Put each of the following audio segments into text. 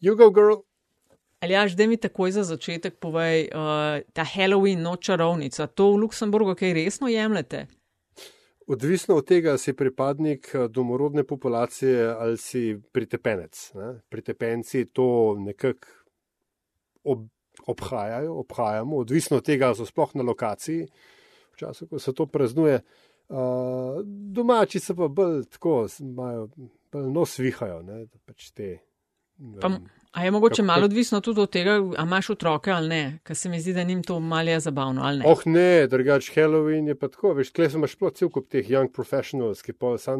You go, girl. Ali ja, zdaj mi takoj za začetek povej, uh, ta Halloween noč čarovnica, to v Luksemburgu kaj resno jemljete? Odvisno od tega, ali si pripadnik eh, domorodne populacije ali si pritepenec. Ne? Pritepenci to nekako ob, obhajajo, obhajamo, odvisno od tega, ali so sploh na lokaciji, včasih, ko se to praznuje. Uh, domači se pa bolj tako, imajo bolj nos vihajo, ne? pač te. Pa, A je mogoče malo odvisno tudi od tega, ali imaš otroke ali ne, ker se mi zdi, da njim to malje zabavno ali ne. Oh, ne, drugač Halloween je pa tako, veš, tkle imaš sploh cel kup teh young professionals, ki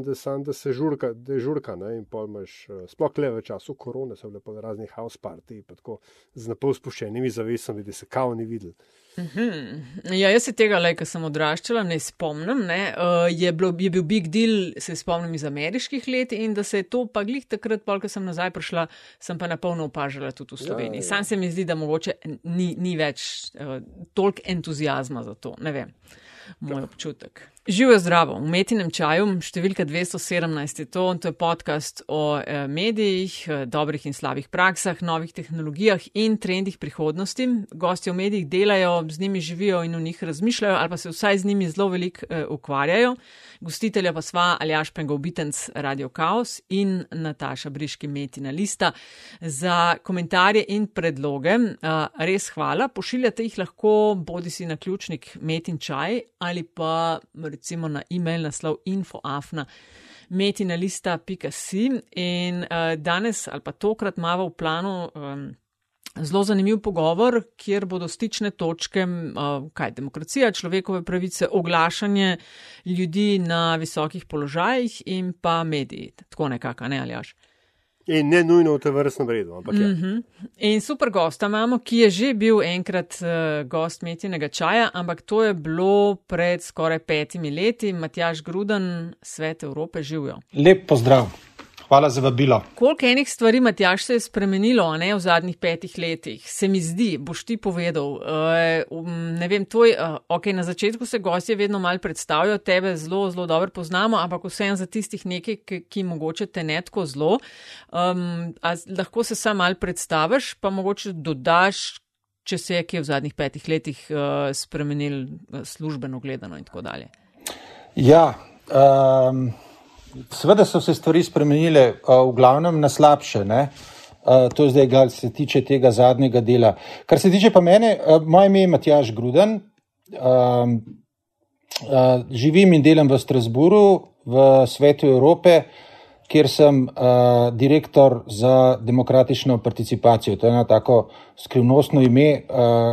da, sam, da se žurka, da je žurka, ne, in pol imaš, eh, sploh le v času korone, so bile pa raznih house party, pa tako z napol spuščenimi zavesami, da se kao ni videl. Mhm. Ja, jaz se tega, le, ker sem odraščala, ne spomnim. Ne? Uh, je, bilo, je bil big deal, se spomnim iz ameriških let in da se je to pa glih takrat, pol, ko sem nazaj prišla, sem pa napolno opažala tudi v Sloveniji. Ja, ja. Sam se mi zdi, da mogoče ni, ni več uh, toliko entuzijazma za to. Ne vem, moj občutek. Živijo zdravo, v metinem čaju, številka 217 je to, to je podcast o eh, medijih, eh, dobrih in slabih praksah, novih tehnologijah in trendih prihodnosti. Gosti v medijih delajo, z njimi živijo in v njih razmišljajo, ali pa se vsaj z njimi zelo veliko eh, ukvarjajo. Gostitelja pa sva Aljaš Pengovitenc Radio Chaos in Nataša Briški Metina Lista za komentarje in predloge. Res hvala, pošiljate jih lahko bodi si na ključnik Metin čaj ali pa recimo na e-mail naslov infoafna. Metina lista pika.si in uh, danes ali pa tokrat imamo v planu um, zelo zanimiv pogovor, kjer bodo stične točke, uh, kaj demokracija, človekove pravice, oglašanje ljudi na visokih položajih in pa mediji. Tako nekako, ne ali až. In ne nujno v tem vrstnem redu. Mm -hmm. In super gosta imamo, ki je že bil enkrat uh, gost metinega čaja, ampak to je bilo pred skoraj petimi leti. Matjaš Gruden, Svet Evrope, živijo. Lep pozdrav. Hvala za vabilo. Koliko enih stvari, Matjaš, se je spremenilo ne, v zadnjih petih letih? Se mi zdi, boš ti povedal. Uh, ne vem, tvoj, uh, ok, na začetku se gostje vedno mal predstavljajo, tebe zelo, zelo dobro poznamo, ampak vseeno za tistih nekaj, ki, ki mogoče te ne tako zelo. Um, lahko se sam mal predstaviš, pa mogoče dodaš, če se je kje v zadnjih petih letih uh, spremenil službeno gledano in tako dalje. Ja. Um... Sveda so se stvari spremenile, v glavnem na slabše. Ne? To je zdaj, kar se tiče tega zadnjega dela. Kar se tiče pa mene, moje ime je Matjaš Gruden, živim in delam v Strasburu, v svetu Evrope, kjer sem direktor za demokratično participacijo. To je eno tako skrivnostno ime,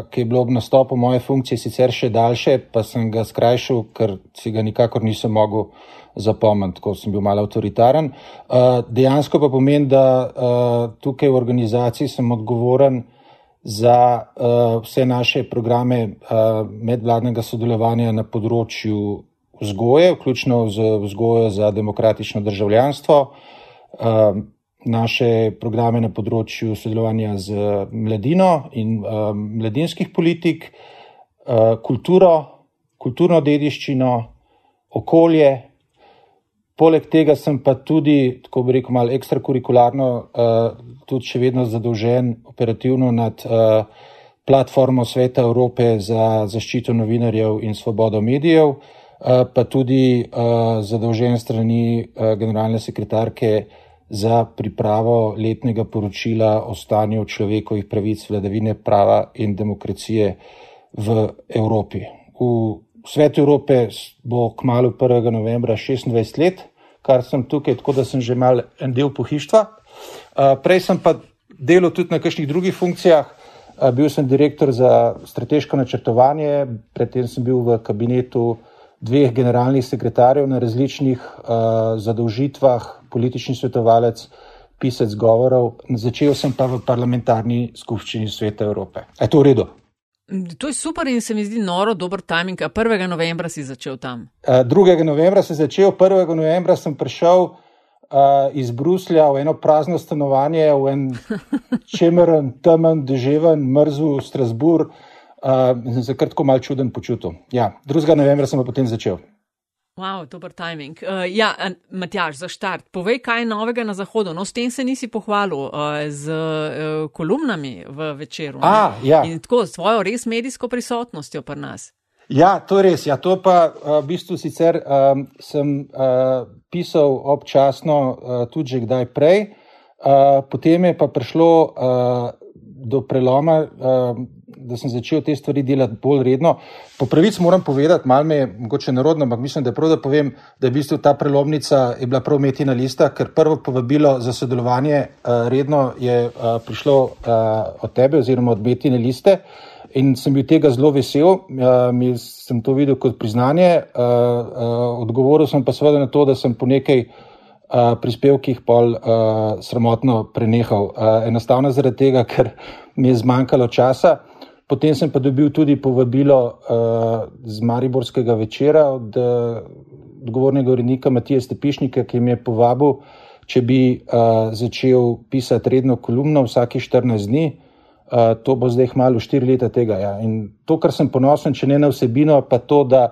ki je bilo ob nastopu moje funkcije sicer še daljše, pa sem ga skrajšal, ker si ga nikakor nisem mogel zapomniti, ko sem bil malo avtoritaren. Uh, dejansko pa pomeni, da uh, tukaj v organizaciji sem odgovoren za uh, vse naše programe uh, medvladnega sodelovanja na področju vzgoje, vključno z vzgojo za demokratično državljanstvo, uh, naše programe na področju sodelovanja z mladino in uh, mladinskih politik, uh, kulturo, kulturno dediščino, okolje, Poleg tega sem pa tudi, tako bi rekel, malo ekstrakurikularno, tudi še vedno zadolžen operativno nad platformo Sveta Evrope za zaščito novinarjev in svobodo medijev, pa tudi uh, zadolžen strani uh, generalne sekretarke za pripravo letnega poročila o stanju človekovih pravic, vladavine prava in demokracije v Evropi. V Svet Evrope bo k malu 1. novembra 26 let, kar sem tukaj, tako da sem že mal en del pohištva. Uh, prej sem pa delal tudi na kakšnih drugih funkcijah. Uh, bil sem direktor za strateško načrtovanje, predtem sem bil v kabinetu dveh generalnih sekretarjev na različnih uh, zadolžitvah, politični svetovalec, pisec govorov. Začel sem pa v parlamentarni skupščini Sveta Evrope. Je to v redu? To je super in se mi zdi noro, dober timing. 1. novembra si začel tam. 2. novembra sem začel, 1. novembra sem prišel uh, iz Bruslja v eno prazno stanovanje, v en čemeren, temen, deževen, mrzu Strasbourg. Uh, Zakrat tako mal čuden počutil. Ja, 2. novembra sem pa potem začel. Wow, dober timing. Uh, ja, Matjaž, za štart, povej, kaj je novega na Zahodu. No, s tem se nisi pohvalil, uh, z uh, kolumnami v večeru. A, ja. In tako, s svojo res medijsko prisotnostjo pri nas. Ja, to je res. Ja, to pa uh, v bistvu sicer um, sem uh, pisal občasno, uh, tudi že kdaj prej. Uh, potem je pa prišlo uh, do preloma. Uh, da sem začel te stvari delati bolj redno. Po pravici moram povedati, malo me je mogoče narodno, ampak mislim, da je prav, da povem, da je v bistvu ta prelomnica bila prav meti na lista, ker prvo povabilo za sodelovanje uh, redno je uh, prišlo uh, od tebe oziroma od meti na liste. In sem bil tega zelo vesel, uh, sem to videl kot priznanje. Uh, uh, odgovoril sem pa seveda na to, da sem po nekaj uh, prispevkih pol uh, sramotno prenehal. Uh, enostavno zaradi tega, ker mi je zmanjkalo časa. Potem sem pa dobil tudi povabilo uh, z Mariborskega večera od uh, odgovornega urednika Matija Stepišnika, ki mi je povabil, če bi uh, začel pisati redno kolumno vsake 14 dni. Uh, to bo zdaj malo 4 leta tega. Ja. In to, kar sem ponosen, če ne na vsebino, pa to, da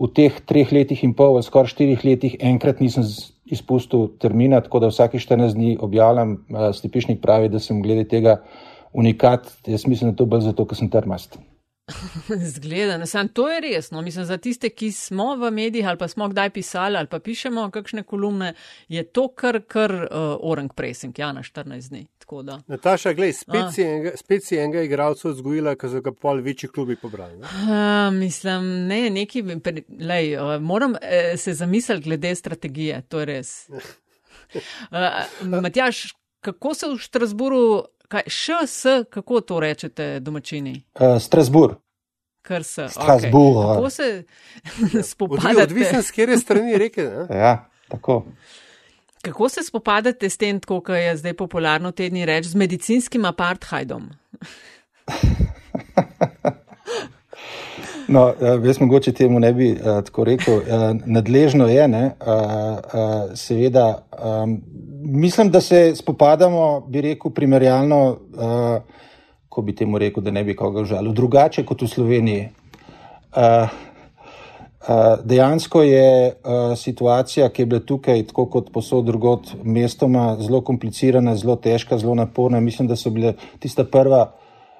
v teh treh letih in pol, skoraj štirih letih, enkrat nisem izpustil termina, tako da vsake 14 dni objavljam. Uh, Stepišnik pravi, da sem glede tega unikat, jaz mislim, da to bolj zato, ker sem termast. Zgleda, ne samo to je res. No, mislim, za tiste, ki smo v medijih ali pa smo kdaj pisali ali pa pišemo kakšne kolumne, je to kar, kar uh, orang pressing, ja, na 14 dni. Nataša, gledaj, spet, si enega igralca vzgojila, ki so ga pol večji klubi pobrali. Uh, mislim, ne, neki, lej, uh, moram uh, se zamisliti glede strategije, to je res. Uh, Matjaš, kako se v Štrasburu Kaj, šs, kako to rečete, domačini? Uh, Strasbourg. Kar se. Strasbourg. Okay. Kako se spopadate? Odvisno, s kjer je strani reke. Ja, tako. Kako se spopadate s tem, kot je zdaj popularno tedni reči, z medicinskim apartheidom? No, jaz mogoče temu ne bi uh, tako rekel. Uh, nadležno je, ne, uh, uh, seveda, um, mislim, da se spopadamo, bi rekel, primerjalno, uh, ko bi temu rekel, da ne bi koga užalil, drugače kot v Sloveniji. Uh, uh, dejansko je uh, situacija, ki je bila tukaj, tako kot posod drugot, mestoma zelo komplicirana, zelo težka, zelo naporna. Mislim, da so bile tista prva,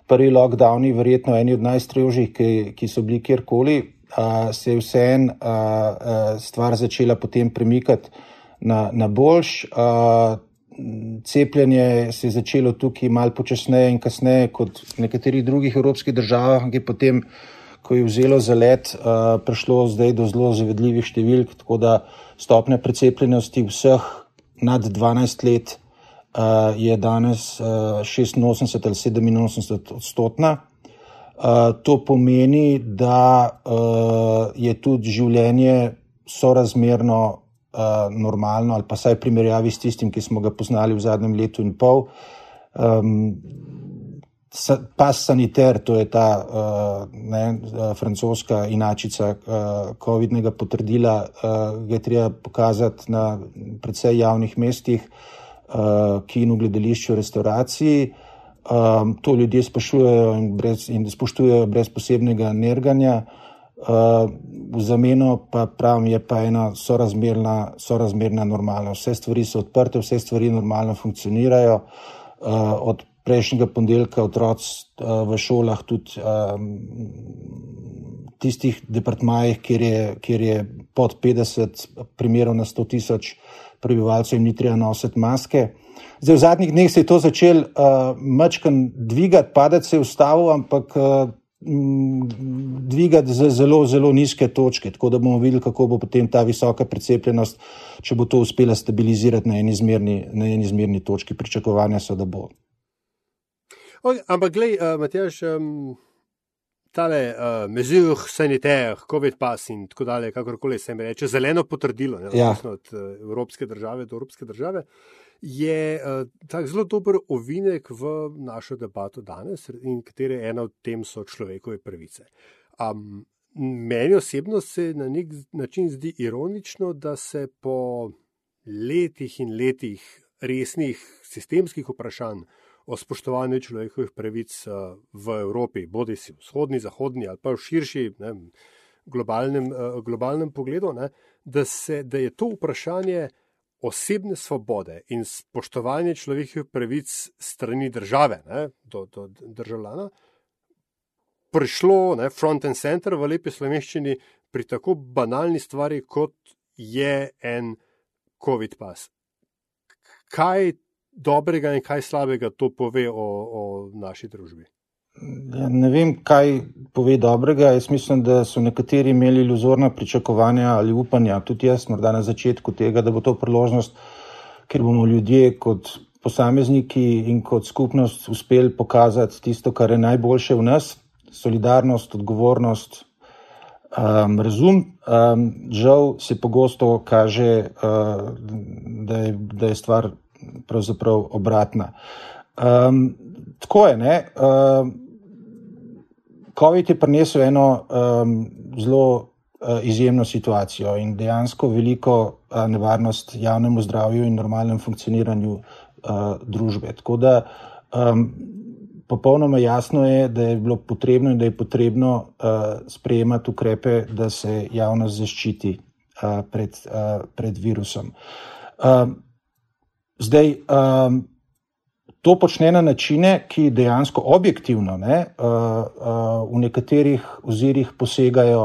prvi lockdowni, verjetno eni od najstrožjih, ki, ki so bili kjerkoli. Uh, se je vseeno uh, uh, stvar začela potem premikati na, na boljš. Uh, cepljenje se je začelo tukaj malo počasneje in kasneje kot v nekaterih drugih evropskih državah, ki je potem, ko je vzelo za let, uh, prišlo zdaj do zelo zavedljivih številk, tako da stopnja precepljenosti vseh nad 12 let uh, je danes uh, 86 ali 87 odstotna. Uh, to pomeni, da uh, je tudi življenje sorazmerno normalno, ali pa vsaj primerjavi s tistim, ki smo ga poznali v zadnjem letu in pol. Um, pas saniter, to je ta uh, ne, francoska inačica uh, COVID-nega potrdila, uh, ga je treba pokazati na predvsej javnih mestih, uh, kinu, gledališču, restauraciji. Um, to ljudje spoštujejo in, brez, in spoštujejo brez posebnega nerganja. Uh, v zameno pa pravim, je pa ena sorazmerna, sorazmerna normalna. Vse stvari so odprte, vse stvari normalno funkcionirajo. Uh, od prejšnjega ponedeljka otroci uh, v šolah, tudi um, tistih departmajih, kjer je, kjer je pod 50 primerov na 100 tisoč prebivalcev ni treba nositi maske. Zdaj, v zadnjih dneh se je to začelo uh, mačkan dvigati, se je v stavu, ampak uh, dvigati z zelo, zelo nizke točke, tako da bomo videli, kako bo potem ta visoka precepljenost, če bo to uspela stabilizirati na eni izmerni, na eni izmerni točki. Pričakovanja so, da bo. Okay, ampak, glej, uh, Matjaž, um, tale uh, mezur saniter, COVID pas in tako dalje, kakorkoli se mi reče, zeleno potrdilo, ne, ja. od uh, evropske države do evropske države. Uh, je uh, tak zelo dober ovinek v našo debato danes, in katere ena od tem so človekove pravice. Um, meni osebno se na nek način zdi ironično, da se po letih in letih resnih sistemskih vprašanj o spoštovanju človekovih pravic uh, v Evropi, bodi si vzhodni, zahodni ali pa v širši. Ne, globalnem, uh, globalnem pogledu, ne, da, se, da je to vprašanje osebne svobode in spoštovanje človekovih pravic strani države, ne, do, do državljana, prišlo ne, front and center v lepi slovenščini pri tako banalni stvari, kot je en COVID pas. Kaj dobrega in kaj slabega to pove o, o naši družbi? Ja, ne vem, kaj pove dobrega. Jaz mislim, da so nekateri imeli iluzorna pričakovanja ali upanja, tudi jaz, morda na začetku tega, da bo to priložnost, ker bomo ljudje kot posamezniki in kot skupnost uspeli pokazati tisto, kar je najboljše v nas: solidarnost, odgovornost, um, razum. Um, žal se pogosto kaže, uh, da, je, da je stvar pravzaprav obratna. Um, tako je. Ne? Um, COVID je prinesel eno um, zelo uh, izjemno situacijo in dejansko veliko uh, nevarnost javnemu zdravju in normalnemu funkcioniranju uh, družbe. Tako da um, popolnoma jasno je, da je bilo potrebno in da je potrebno uh, sprejemati ukrepe, da se javnost zaščiti uh, pred, uh, pred virusom. Uh, zdaj, um, to počne na načine, ki dejansko objektivno ne, uh, uh, v nekaterih ozirih posegajo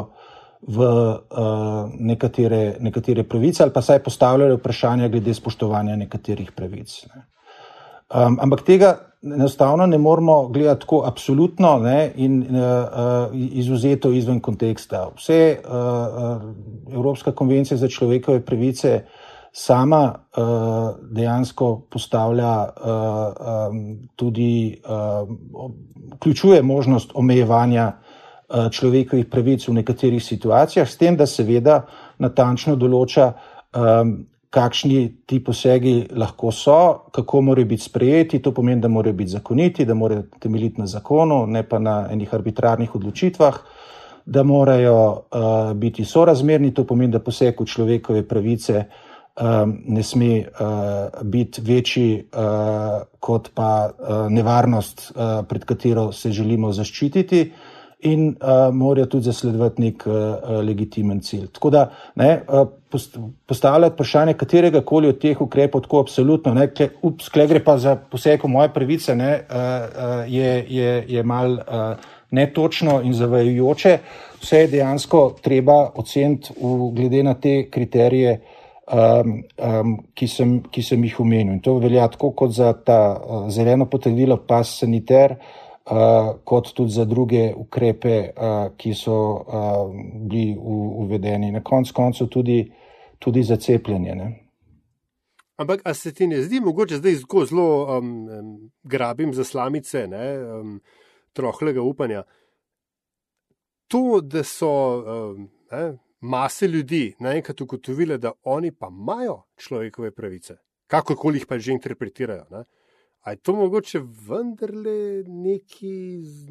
v uh, nekatere, nekatere pravice ali pa saj postavljajo vprašanja glede spoštovanja nekaterih pravic. Ne. Um, ampak tega enostavno ne moramo gledati tako absolutno ne, in uh, uh, izuzeto izven konteksta. Vse uh, uh, Evropska konvencija za človekove pravice uh, sama uh, dejansko postavlja uh, um, tudi, uh, vključuje možnost omejevanja uh, človekovih pravic v nekaterih situacijah, s tem, da seveda natančno določa, um, kakšni ti posegi lahko so, kako morajo biti sprejeti. To pomeni, da morajo biti zakoniti, da morajo temeljiti na zakonu, ne pa na enih arbitrarnih odločitvah. Da morajo uh, biti sorazmerni, to pomeni, da poseg v človekove pravice uh, ne sme uh, biti večji uh, kot pa uh, nevarnost, pred katero se želimo zaščititi. In uh, morajo tudi zasledovati nek uh, legitimen cilj. Tako da ne, uh, postavljati vprašanje katerega koli od teh ukrepov, tako absolutno, ne, kle, ups, kle gre pa za poseg v moje pravice, ne, uh, uh, je, je, je mal uh, netočno in zavajajoče. Vse je dejansko treba oceniti glede na te kriterije, uh, um, um, ki, sem, ki sem jih omenil. In to velja tako kot za ta uh, zeleno potrdilo, pas saniter, uh, kot tudi za druge ukrepe, uh, ki so uh, bili u, uvedeni. Na koncu koncev tudi, tudi za cepljenje. Ne? Ampak, a se ti ne zdi mogoče zdaj zelo um, um, grabim za slamice, um, trohlega upanja? To, da so um, ne, mase ljudi naenkrat ugotovile, da oni pa imajo človekove pravice, kakorkoli jih pa že interpretirajo. Ne? A je to mogoče vendarle nekaj,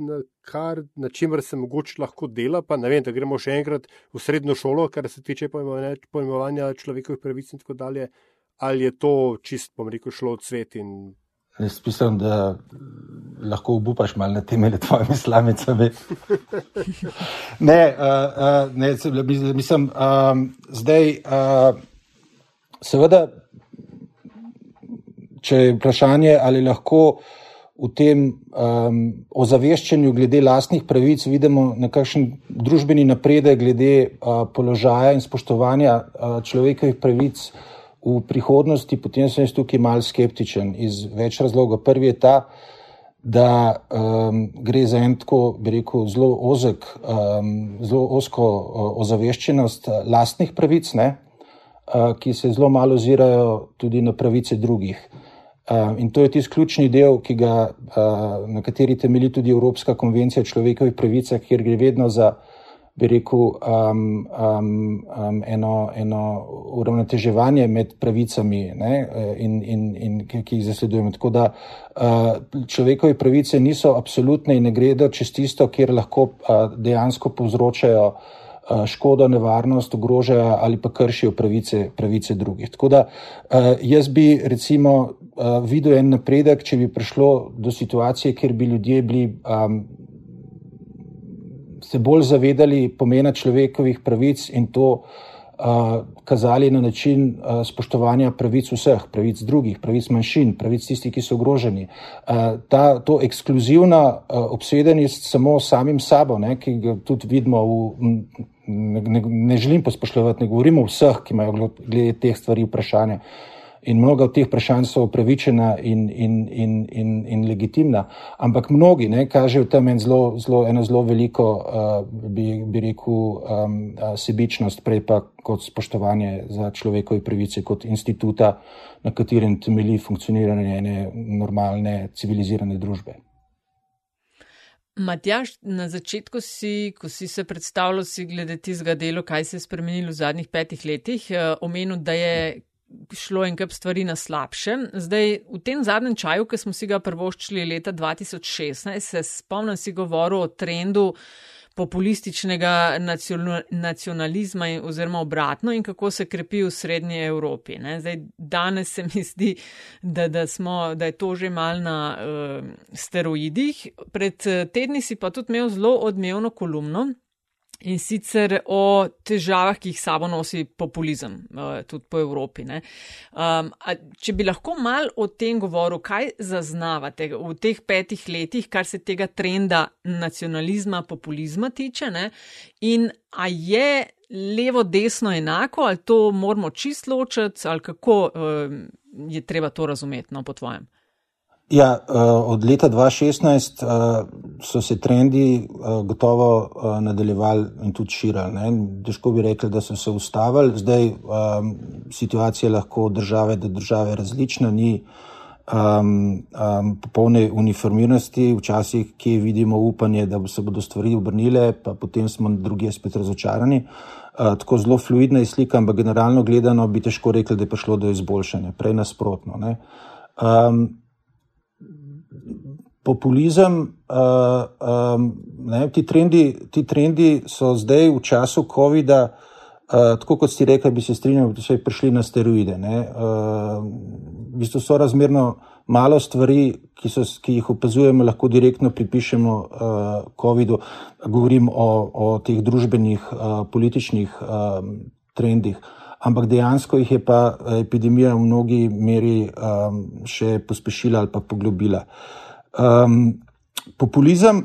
na, kar, na čemer se mogoče lahko dela, pa ne vem, da gremo še enkrat v srednjo šolo, kar se tiče pojmovanja človekovih pravic in tako dalje, ali je to čist, bom rekel, šlo od svet in Jaz mislim, da lahko obupaš malo na temelju tvojimi slamicami. ne, uh, uh, ne, mislim, um, zdaj, uh, seveda, če je vprašanje, ali lahko v tem um, ozaveščanju glede lastnih pravic vidimo nekakšen družbeni napredek glede uh, položaja in spoštovanja uh, človekovih pravic v prihodnosti, potem sem jaz tukaj mal skeptičen iz več razlogov. Prvi je ta, da um, gre za en tako, bi rekel, zelo ozek, um, zelo osko uh, ozaveščenost lastnih pravic, ne, uh, ki se zelo malo ozirajo tudi na pravice drugih. Uh, in to je tisti ključni del, ga, uh, na kateri temelji tudi Evropska konvencija o človekovih pravicah, kjer gre vedno za bi rekel, um, um, um, eno, eno uravnoteževanje med pravicami, ne, in, in, in, ki jih zasledujemo. Tako da uh, človekove pravice niso absolutne in ne gredo čez tisto, kjer lahko uh, dejansko povzročajo uh, škodo, nevarnost, ogrožajo ali pa kršijo pravice, pravice drugih. Tako da uh, jaz bi recimo uh, videl en napredek, če bi prišlo do situacije, kjer bi ljudje bili um, se bolj zavedali pomena človekovih pravic in to uh, kazali na način uh, spoštovanja pravic vseh, pravic drugih, pravic manjšin, pravic tistih, ki so ogroženi. Uh, ta, to ekskluzivna uh, obsedenost samo samim sabo, ne, ki ga tudi vidimo v. Ne, ne, ne želim posplošljati, ne govorimo o vseh, ki imajo glede teh stvari vprašanje. Uh, in mnoga od teh vprašanj so upravičena in, in, in, in, in legitimna, ampak mnogi ne, kažejo tam en zelo, zelo, eno zelo veliko, uh, bi, bi rekel, um, sebičnost, prej pa kot spoštovanje za človekove pravice, kot instituta, na katerem temelji funkcioniranje ene normalne, civilizirane družbe. Matjaš, na začetku si, ko si se predstavljal, si glede tistega dela, kaj se je spremenilo v zadnjih petih letih, eh, omenil, da je šlo en kup stvari na slabše. Zdaj, v tem zadnjem čaju, ki smo si ga prvoščili leta 2016, se spomnim si govoril o trendu populističnega nacionalizma oziroma obratno in kako se krepi v srednji Evropi. Zdaj, danes se mi zdi, da, da, smo, da je to že mal na uh, steroidih. Pred eh, tedni si pa tudi imel zelo odmevno kolumno In sicer o težavah, ki jih sabo nosi populizem, uh, tudi po Evropi. Um, če bi lahko mal o tem govoril, kaj zaznavate v teh petih letih, kar se tega trenda nacionalizma, populizma tiče, ne? in a je levo, desno enako, ali to moramo čisto ločiti, ali kako uh, je treba to razumeti, no, po tvojem? Ja, eh, od leta 2016 eh, so se trendi eh, gotovo nadaljevali in tudi širili. Težko bi rekli, da so se ustavili. Zdaj situacija lahko od države do države različna, ni um, um, popolne uniformiranosti, včasih, ki vidimo upanje, da se bodo stvari obrnile, pa potem smo drugi spet razočarani. Uh, tako zelo fluidna je slika, ampak generalno gledano bi težko rekli, da je prišlo do izboljšanja, prej nasprotno. Um, populizem, uh, um, ne, ti, trendi, ti trendi so zdaj v času COVID-a, uh, tako kot si rekel, bi se strinjal, da so prišli na steroide. Uh, v bistvu so razmerno malo stvari, ki, so, ki jih opazujemo, lahko direktno pripišemo uh, COVID-u. Govorim o, o teh družbenih, uh, političnih um, trendih. Ampak dejansko jih je pa epidemija v mnogi meri um, še pospešila ali pa poglobila. Uh, Um, populizem,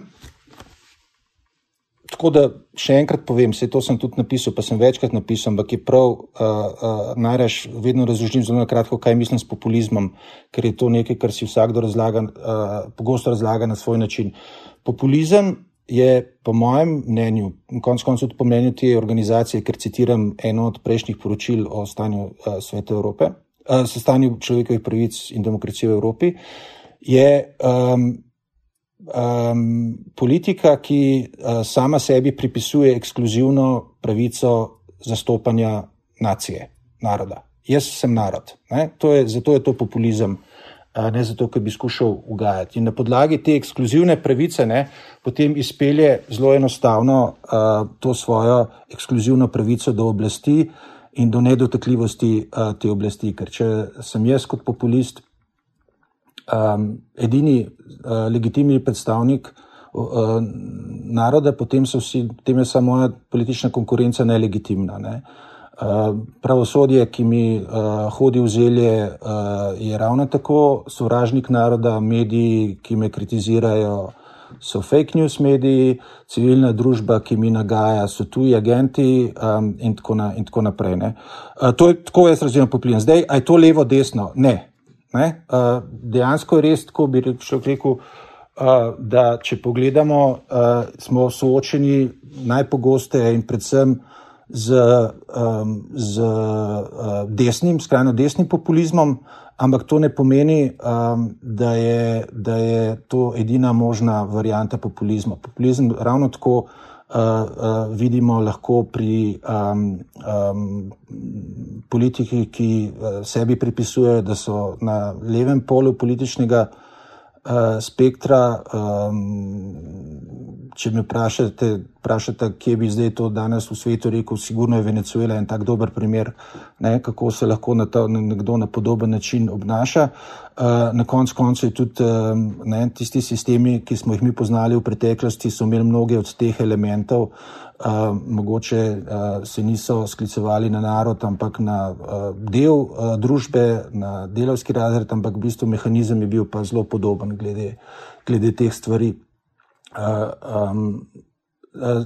tako da še enkrat povem, vse to sem tudi napisal, pa sem večkrat napisal, ampak je prav uh, uh, najraž vedno razložim zelo na kratko, kaj mislim s populizmom, ker je to nekaj, kar si vsakdo razlaga, uh, pogosto razlaga na svoj način. Populizem je, po mojem mnenju, in konec koncev tudi po mnenju te organizacije, ker citiram eno od prejšnjih poročil o stanju uh, sveta Evrope, uh, stanju človekovih pravic in demokracije v Evropi, uh, je um, um, politika, ki uh, sama sebi pripisuje ekskluzivno pravico zastopanja nacije, naroda. Jaz sem narod. To je, zato je to populizem, uh, ne zato, ker bi skušal ugajati. In na podlagi te ekskluzivne pravice ne, potem izpelje zelo enostavno uh, to svojo ekskluzivno pravico do oblasti in do nedotakljivosti uh, te oblasti. Ker če sem jaz kot populist um, edini uh, legitimni predstavnik uh, naroda, potem, vsi, potem je samo moja politična konkurenca nelegitimna. Ne? Uh, pravosodje, ki mi uh, hodi v zelje, uh, je ravno tako sovražnik naroda, mediji, ki me kritizirajo, so fake news mediji, civilna družba, ki mi nagaja, so tuji agenti um, in, tako na, in tako naprej. Uh, to je tako, jaz razumem poplin. Zdaj, aj to levo, desno? Ne, Ne? Uh, dejansko je res tako, bi rekel, uh, da če pogledamo, uh, smo soočeni najpogosteje in predvsem z, um, z uh, desnim, skrajno desnim populizmom, ampak to ne pomeni, um, da, je, da je to edina možna varijanta populizma. Populizem ravno tako uh, uh, vidimo lahko pri um, um, politiki, ki uh, sebi pripisujejo, da so na levem polu političnega uh, spektra, um, če me vprašate, vprašate, kje bi zdaj to danes v svetu rekel, sigurno je Venezuela en tak dober primer, ne, kako se lahko na ta, nekdo na podoben način obnaša. Uh, na koncu konca je tudi um, ne, tisti sistemi, ki smo jih mi poznali v preteklosti, so imeli mnoge od teh elementov. Uh, mogoče uh, se niso sklicevali na narod, ampak na uh, del uh, družbe, na delovski razred, ampak v bistvu mehanizem je bil pa zelo podoben glede, glede teh stvari. Uh, um, uh,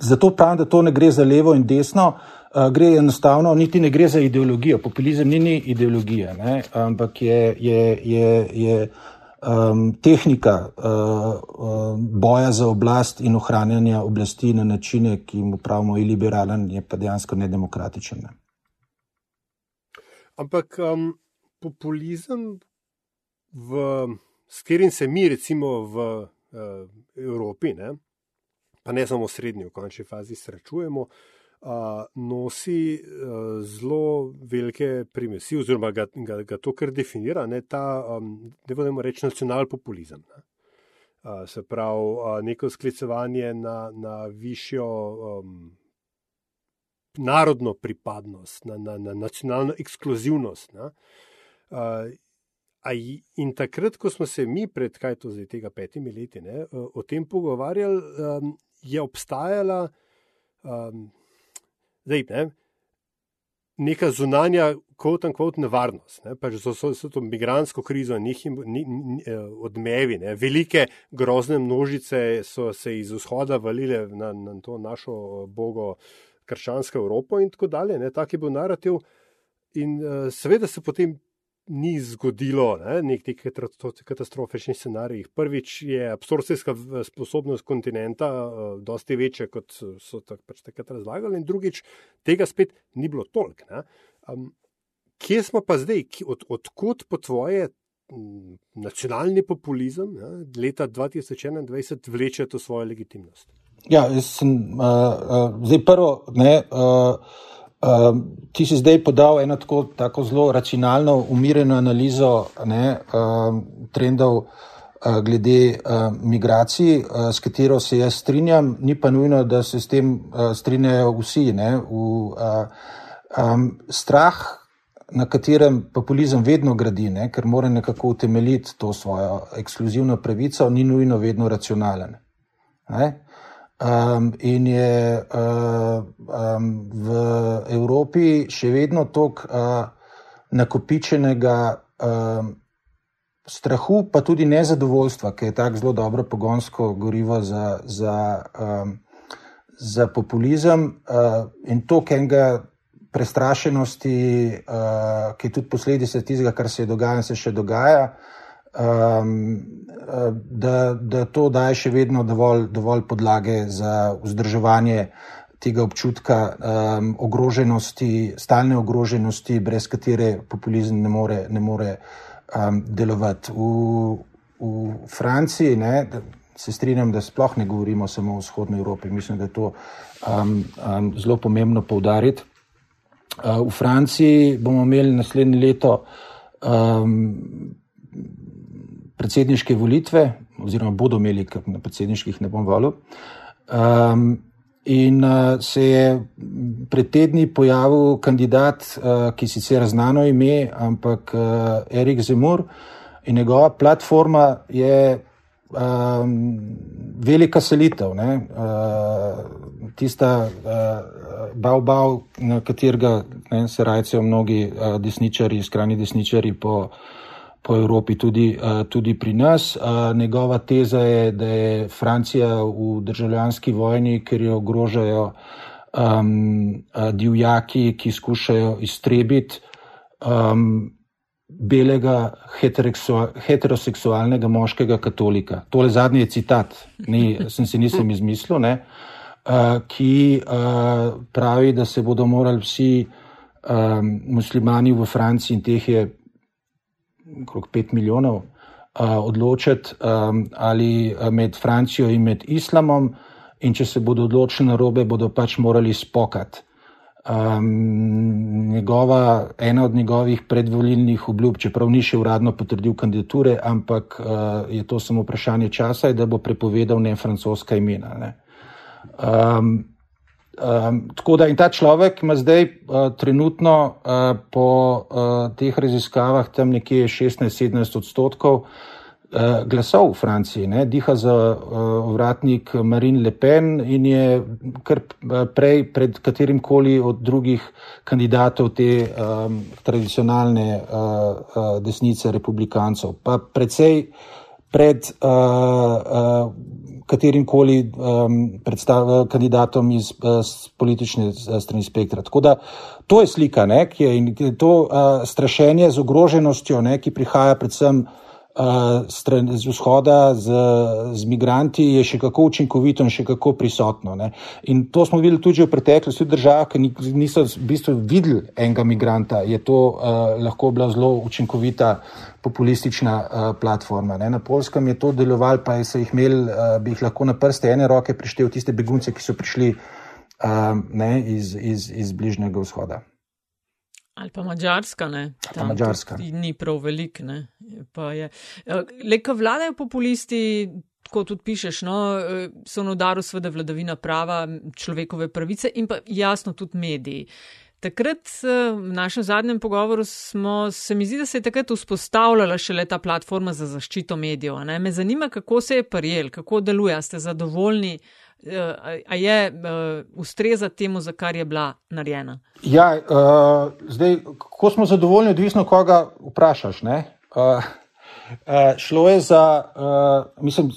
zato pravim, da to ne gre za levo in desno, uh, gre enostavno, niti ne gre za ideologijo. Populizem ni, ni ideologija, ne? ampak je, je, je, je um, tehnika uh, boja za oblast in ohranjanja oblasti na načine, ki mu pravimo iliberalen, je pa dejansko nedemokratičen. Ne? Ampak um, populizem, v, s katerim se mi, recimo, v uh, Evropi, ne, pa ne samo v srednji, v končni fazi, srečujemo, uh, nosi uh, zelo velike primesi, oziroma ga, ga, ga to, kar definira, ne, ta, um, da bomo reči, nacionalpopulizem. Ne. Se pravi, neko sklicevanje na, na višjo um, narodno pripadnost, na, na, na nacionalno ekskluzivnost. Ne. Uh, In takrat, ko smo se mi pred kaj to zdaj tega petimi leti ne, o tem pogovarjali, um, je obstajala um, zdaj, ne, neka zunanja, kot in kot nevarnost. Ne, pač so, so, so to migransko krizo, njih eh, odmevi, ne, velike grozne množice so se iz vzhoda valile na, na to našo bogo krščansko Evropo in tako dalje. Ne, tak je bil narativ. In uh, seveda se potem ni zgodilo, ne, nek teh katastrofičnih scenarijih. Prvič je absorpcijska sposobnost kontinenta uh, dosti večja, kot so tak, pač takrat razlagali, in drugič, tega spet ni bilo toliko. Um, kje smo pa zdaj, od, odkot po tvoje m, nacionalni populizem ne, leta 2021 vleče to svojo legitimnost? Ja, jaz sem uh, uh, zdaj prvo. Ne, uh, Uh, ti si zdaj podal eno tako, tako zelo racionalno, umirjeno analizo ne, uh, trendov uh, glede uh, migracij, uh, s katero se jaz strinjam, ni pa nujno, da se s tem uh, strinjajo vsi. Ne, v, uh, um, strah, na katerem populizem vedno gradi, ne, ker mora nekako utemeljiti to svojo ekskluzivno pravico, ni nujno vedno racionalen. Ne. Um, in je uh, um, v Evropi še vedno toliko uh, nakopičenega um, strahu, pa tudi nezadovoljstva, ki je tako zelo dobro pogonsko gorivo za, za, um, za populizem uh, in to, ki enega prestrašenosti, uh, ki je tudi posledica tistega, kar se je dogajalo se še dogaja um, da, da to daje še vedno dovolj, dovolj podlage za vzdrževanje tega občutka um, ogroženosti, stalne ogroženosti, brez katere populizem ne more, ne more um, delovati. V, v Franciji ne, se strinjam, da sploh ne govorimo samo o vzhodni Evropi. Mislim, da je to um, um, zelo pomembno poudariti. Uh, v Franciji bomo imeli naslednje leto um, predsedniške volitve, oziroma bodo imeli, ker na predsedniških ne bom volil. Um, in uh, se je pred tedni pojavil kandidat, uh, ki sicer znano ime, ampak uh, Erik Zemur in njegova platforma je um, velika selitev. Uh, tista uh, Bav-Bav, na katerega ne, se rajcejo mnogi uh, desničari, skrajni desničari po po Evropi, tudi, tudi pri nas. Njegova teza je, da je Francija v državljanski vojni, ker jo ogrožajo um, divjaki, ki skušajo iztrebiti um, belega heteroseksualnega moškega katolika. Tole zadnji je citat, ni, sem si nisem izmislil, ne, uh, ki uh, pravi, da se bodo morali vsi um, muslimani v Franciji, in teh je okrog 5 milijonov, odločiti ali med Francijo in med islamom, in če se bodo odločili na robe, bodo pač morali spokati. Um, njegova, ena od njegovih predvolilnih obljub, čeprav ni še uradno potrdil kandidature, ampak uh, je to samo vprašanje časa, je, da bo prepovedal ne francoska imena. Ne. Um, um, tako da in ta človek ima zdaj uh, trenutno uh, po uh, teh raziskavah tam nekje 16-17 odstotkov uh, glasov v Franciji, ne? diha za uh, vratnik Marine Le Pen in je kar prej pred katerim koli od drugih kandidatov te um, tradicionalne uh, uh, desnice republikancev, pa predvsej pred uh, uh, katerim koli um, kandidatom iz uh, politične strani spektra. Tako da to je slika, ne? ki je in to uh, strašenje z ogroženostjo, ne? ki prihaja predvsem stran, z vzhoda z, z migranti je še kako učinkovito in še kako prisotno. Ne. In to smo videli tudi v preteklosti v državah, ki niso v bistvu videli enega migranta, je to uh, lahko bila zelo učinkovita populistična uh, platforma. Ne. Na Polskem je to delovalo, pa se jih imel, uh, bi jih lahko na prste ene roke prištel tiste begunce, ki so prišli uh, ne, iz, iz, iz bližnjega vzhoda. Ali pa mačarska, ne. Tam mačarska. Ni prav velik, ne. Eh, le, ko vladajo populisti, kot tudi pišeš, no, eh, so na udaru sveda vladavina prava, človekove pravice in pa jasno tudi mediji. Takrat eh, v našem zadnjem pogovoru smo, se mi zdi, da se je takrat vzpostavljala šele ta platforma za zaščito medijev. Ne. Me zanima, kako se je prijel, kako deluje, ste zadovoljni. Uh, a je uh, ustreza temu, za kar je bila narejena? Ja, uh, zdaj, ko smo zadovoljni, odvisno koga vprašaš. Uh, uh, šlo je za, uh, mislim,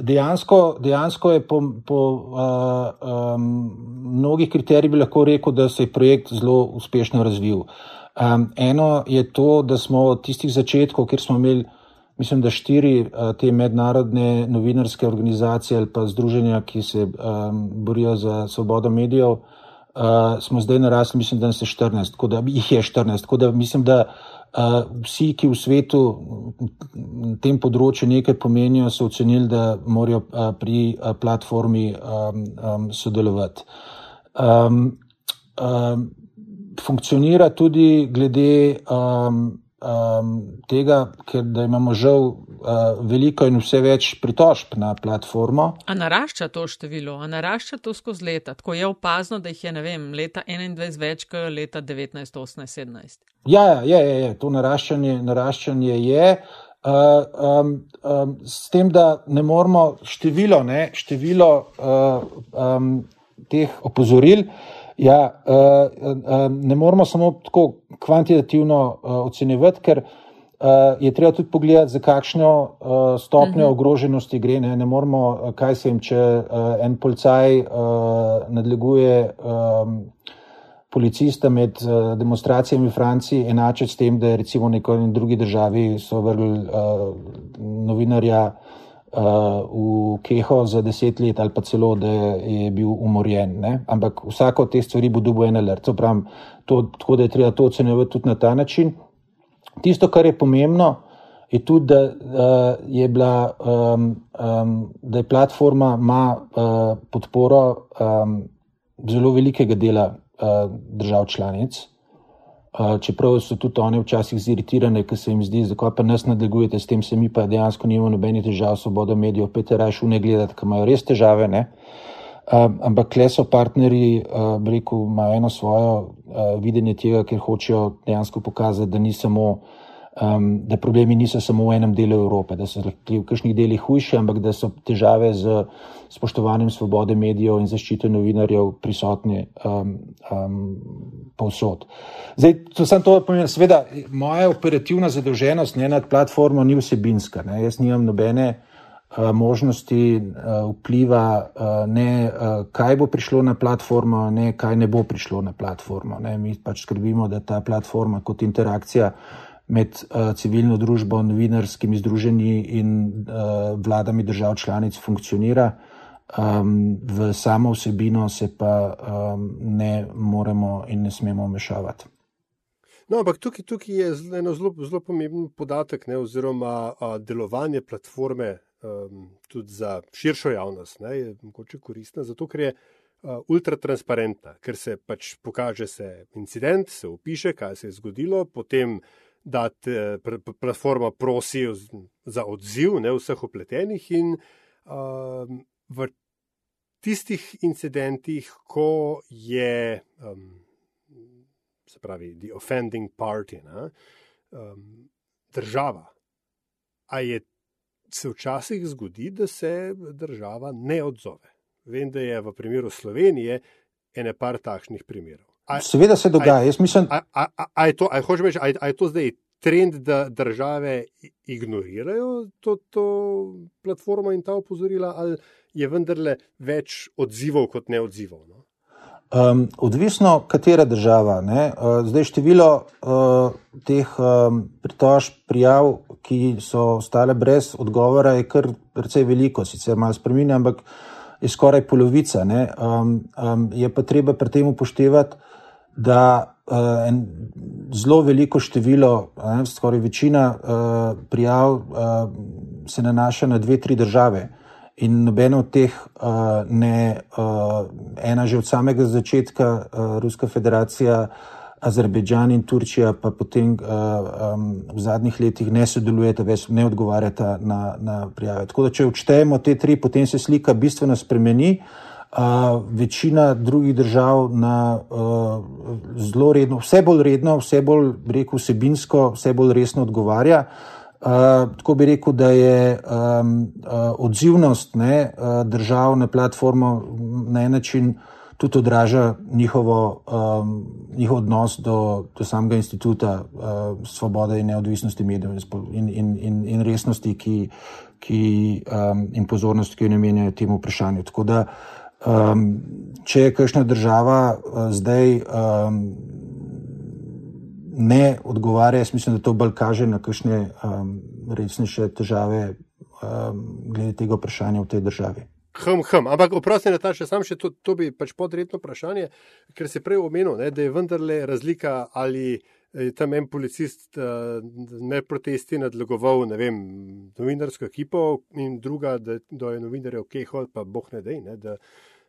dejansko, dejansko je po, po uh, um, mnogih kriterijih bi lahko rekel, da se je projekt zelo uspešno razvil. Um, eno je to, da smo od tistih začetkov, kjer smo imeli mislim, da štiri uh, te mednarodne novinarske organizacije ali pa združenja, ki se um, borijo za svobodo medijev, uh, smo zdaj narasli, mislim, da nas je 14, tako da jih je 14. Tako da mislim, da uh, vsi, ki v svetu na tem področju nekaj pomenijo, so ocenili, da morajo uh, pri uh, platformi um, um, sodelovati. Um, um, funkcionira tudi glede um, um, tega, ker imamo žal uh, veliko in vse več pritožb na platformo. A narašča to število, a narašča to skozi leta? Tako je opazno, da jih je vem, leta 21 več kot leta 19, 18, 17. Ja, je, je, je. to naraščanje, naraščanje je. Uh, um, um, s tem, da ne moramo število, ne, število uh, um, teh opozoril, uh, Ja, uh, uh, ne moramo samo tako kvantitativno uh, ocenjevati, ker je treba tudi pogledati, za kakšno stopnjo uh mhm. -huh. ogroženosti gre. Ne, ne moramo, kaj se jim, če en policaj nadleguje policista med demonstracijami v Franciji, enačiti s tem, da je recimo v neki drugi državi so vrgli novinarja v Keho za deset let ali pa celo, da je bil umorjen. Ne? Ampak vsako od teh stvari bo dobil en alert. Pravim, to, tako da je treba to ocenjevati tudi na ta način. Tisto, kar je pomembno, je tudi, da, uh, je, bila, um, um, da je platforma ima uh, podporo um, zelo velikega dela uh, držav članic čeprav so tudi oni včasih ziritirane, ker se jim zdi, zakaj pa nas nadlegujete, s tem se mi pa dejansko nimamo nobenih težav, svobodo medijev, pete raje v ne gledati, ker imajo res težave. Ne? Um, ampak kle so partnerji, uh, rekel, imajo eno svojo uh, videnje tega, ker hočejo dejansko pokazati, da ni samo um, da problemi niso samo v enem delu Evrope, da so v kakšnih delih hujši, ampak da so težave z spoštovanjem svobode medijev in zaščite novinarjev prisotni um, um, povsod. Zdaj, to sem to povedal, seveda, moja operativna zadolženost ne, nad platformo ni vsebinska. Ne. Jaz nimam nobene uh, možnosti uh, vpliva, uh, ne kaj bo prišlo na platformo, ne kaj ne bo prišlo na platformo. Ne. Mi pač skrbimo, da ta platforma kot interakcija med uh, civilno družbo, novinarskimi združenji in uh, vladami držav članic funkcionira. Um, v samo vsebino se pa um, ne moremo in ne smemo mešavati. No, ampak tukaj, tukaj je eno zelo, zelo pomemben podatek, ne, oziroma a, delovanje platforme um, tudi za širšo javnost ne, je mogoče koristno, zato ker je uh, ultratransparentna, ker se pač pokaže se incident, se upiše, kaj se je zgodilo, potem da te platforma prosi za odziv ne, vseh upletenih in uh, v tistih incidentih, ko je, um, se pravi, the offending party, ne, um, država, a je se včasih zgodi, da se država ne odzove. Vem, da je v primeru Slovenije ene par takšnih primerov. A, Seveda se dogaja. Jaz mislim, a, a, a, a, je to, a, reči, a, a je to zdaj trend, da države ignorirajo to, to platformo in ta opozorila, ali je vendarle več odzivov kot neodzivov? No? Um, odvisno, katera država. Ne? Uh, zdaj, število uh, teh um, pritožb, prijav, ki so ostale brez odgovora, je kar precej veliko, sicer malo spremenja, ampak je skoraj polovica. Um, um, je pa treba pri tem upoštevati, da uh, en zelo veliko število, ne, skoraj večina uh, prijav uh, se nanaša na dve, tri države. In nobena od teh, uh, ne uh, ena že od samega začetka, uh, Ruska federacija, Azerbejdžan in Turčija, pa potem uh, um, v zadnjih letih ne sodelujeta, več ne odgovarjata na, na prijave. Tako da, če odštejemo te tri, potem se slika bistveno spremeni. Uh, večina drugih držav na uh, zelo redno, vse bolj redno, vse bolj rekel, vsebinsko, vse bolj resno odgovarja. Uh, tako bi rekel, da je um, uh, odzivnost ne, uh, držav na platformo na en način tudi odraža njihovo, um, njihov odnos do, do samega instituta uh, svobode in neodvisnosti medijev in, in, in, in resnosti ki, ki, um, in pozornosti, ki jo namenjajo temu vprašanju. Tako da, um, če je kakšna država uh, zdaj um, ne odgovarja. Jaz mislim, da to bolj kaže na kakšne um, resnejše težave um, glede tega vprašanja v tej državi. Hm, hm. Ampak, oprosti, Nataša, sam še to, to bi pač podredno vprašanje, ker se prej omenil, ne, da je vendarle razlika ali. Je tam en policist uh, med protesti nadlegoval, ne vem, novinarsko ekipo, in druga, da, da je novinarjev kehol, pa boh ne dej, ne, da,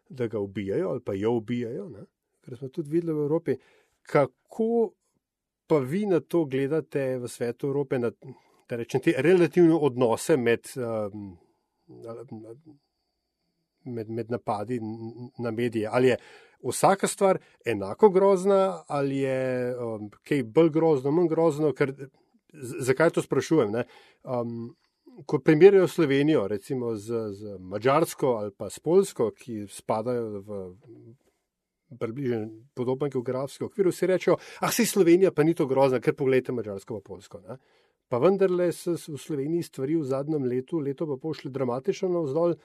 da ga ubijajo ali pa jo ubijajo. Ne. Ker smo tudi videli v Evropi, kako pa vi na to gledate v svetu Evrope, na rečem, te relativne odnose med, um, med, med napadi na medije? Ali je vsaka stvar enako grozna, ali je um, kaj bolj grozno, manj grozno? Ker, zakaj to sprašujem? Um, ko primerjajo Slovenijo, recimo z, z Mačarsko ali pa s Polsko, ki spadajo v približno podoben geografski okvir, vsi rečejo, ah, se Slovenija pa ni to grozna, ker pogledajte Mačarsko pa Polsko. Ne? Pa vendarle so v Sloveniji stvari v zadnjem letu, leto pa pošli dramatično navzdol,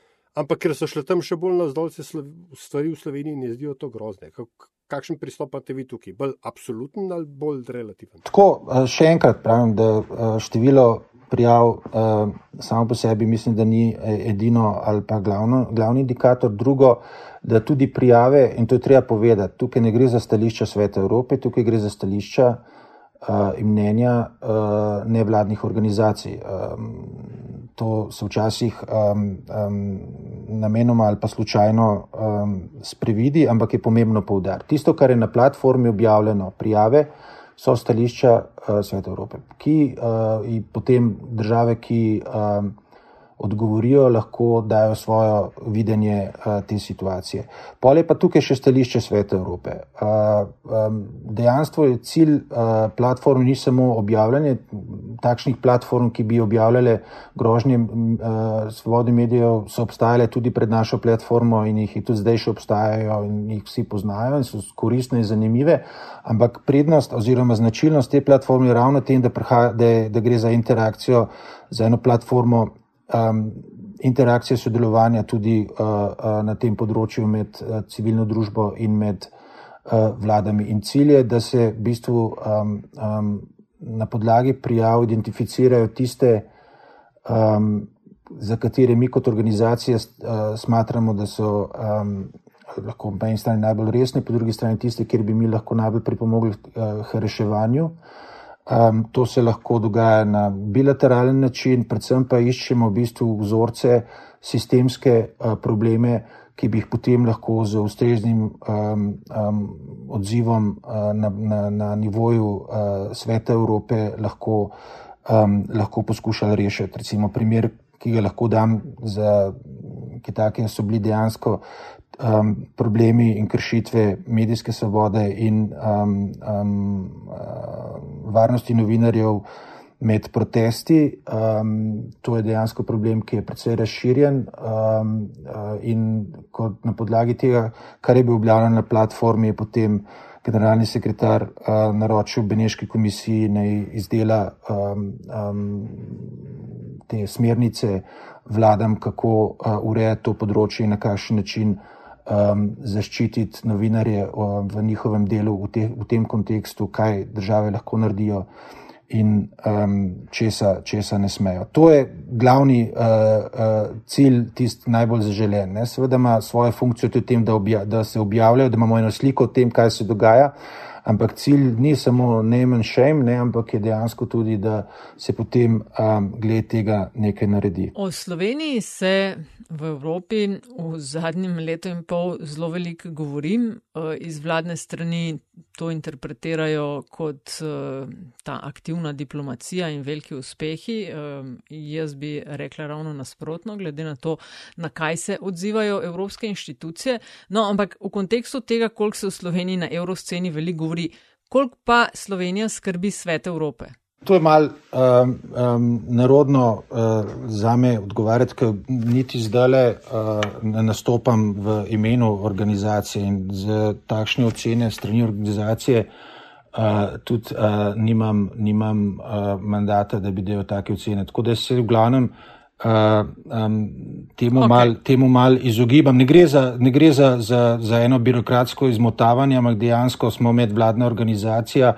ampak ker so šle tam še bolj navzdol, se stvari v Sloveniji ne zdijo to grozne. Kakšen pristop imate vi tukaj? Bolj absoluten ali bolj relativen? Tako, eh, še enkrat pravim, da eh, število prijav uh, samo po sebi mislim, da ni edino ali pa glavno, glavni indikator. Drugo, da tudi prijave, in to je treba povedati, tukaj ne gre za stališča Sveta Evrope, tukaj gre za stališča uh, in mnenja uh, nevladnih organizacij. Um, to se včasih um, um, namenoma ali pa slučajno um, sprevidi, ampak je pomembno poudariti. Tisto, kar je na platformi objavljeno, prijave, so stališča uh, Sveta Evrope, ki uh, potem države, ki uh, odgovorijo, lahko dajo svoje videnje uh, te situacije. Pol je pa tukaj še stališče Sveta Evrope. Uh, um, dejansko je cilj uh, platform ni samo objavljanje takšnih platform, ki bi objavljale grožnje uh, svobode medijev, so obstajale tudi pred našo platformo in jih tudi zdaj še obstajajo in jih vsi poznajo in so koristne in zanimive. Ampak prednost oziroma značilnost te platforme je ravno tem, da, da, da gre za interakcijo z eno platformo um, interakcije sodelovanja tudi uh, uh, na tem področju med uh, civilno družbo in med uh, vladami. In cilj je, da se v bistvu um, um, na podlagi prijav identificirajo tiste, um, za katere mi kot organizacija uh, smatramo, da so. Um, Lahko po eni strani najbolj resni, po drugi strani tiste, kjer bi mi lahko najbolj pripomogli uh, k reševanju. Uh, Um, to se lahko dogaja na bilateralen način, predvsem pa iščemo v bistvu vzorce, sistemske uh, probleme, ki bi jih potem lahko z ustreznim um, um, odzivom uh, na, na, na nivoju uh, sveta Evrope lahko, um, lahko poskušali rešiti. Recimo primer, ki ga lahko dam za Kitake, so bili dejansko um, problemi in kršitve medijske svobode in um, um, uh, varnosti novinarjev med protesti. Um, to je dejansko problem, ki je precej razširjen um, uh, in na podlagi tega, kar je bilo objavljeno na platformi, je potem generalni sekretar uh, naročil Beneški komisiji naj izdela um, um, te smernice vladam, kako uh, urejati to področje in na kakšen način um, zaščititi novinarje um, v njihovem delu v, te, v tem kontekstu, kaj države lahko naredijo in um, česa, česa ne smejo. To je glavni uh, uh, cilj, tisti najbolj zaželen. Ne? Seveda ima svojo funkcijo tudi v tem, da, obja, da se objavljajo, da imamo eno sliko o tem, kaj se dogaja, ampak cilj ni samo name and shame, ne, ampak je dejansko tudi, da se potem um, glede tega nekaj naredi. O Sloveniji se v Evropi v zadnjem letu in pol zelo veliko govorim. Eh, iz vladne strani to interpretirajo kot eh, ta aktivna diplomacija in veliki uspehi. Eh, jaz bi rekla ravno nasprotno, glede na to, na kaj se odzivajo evropske inštitucije. No, ampak v kontekstu tega, koliko se v Sloveniji na evrosceni veliko govori, koliko pa Slovenija skrbi svet Evrope. To je malo um, um, narodno uh, za me odgovarjati, ker niti zdaj le uh, nastopam v imenu organizacije in z takšne ocene strani organizacije uh, tudi uh, nimam, nimam uh, mandata, da bi delal take ocene. Tako da se v glavnem uh, um, temu okay. mal, mal izogibam. Ne gre, za, ne gre za, za, za eno birokratsko izmotavanje, ampak dejansko smo medvladna organizacija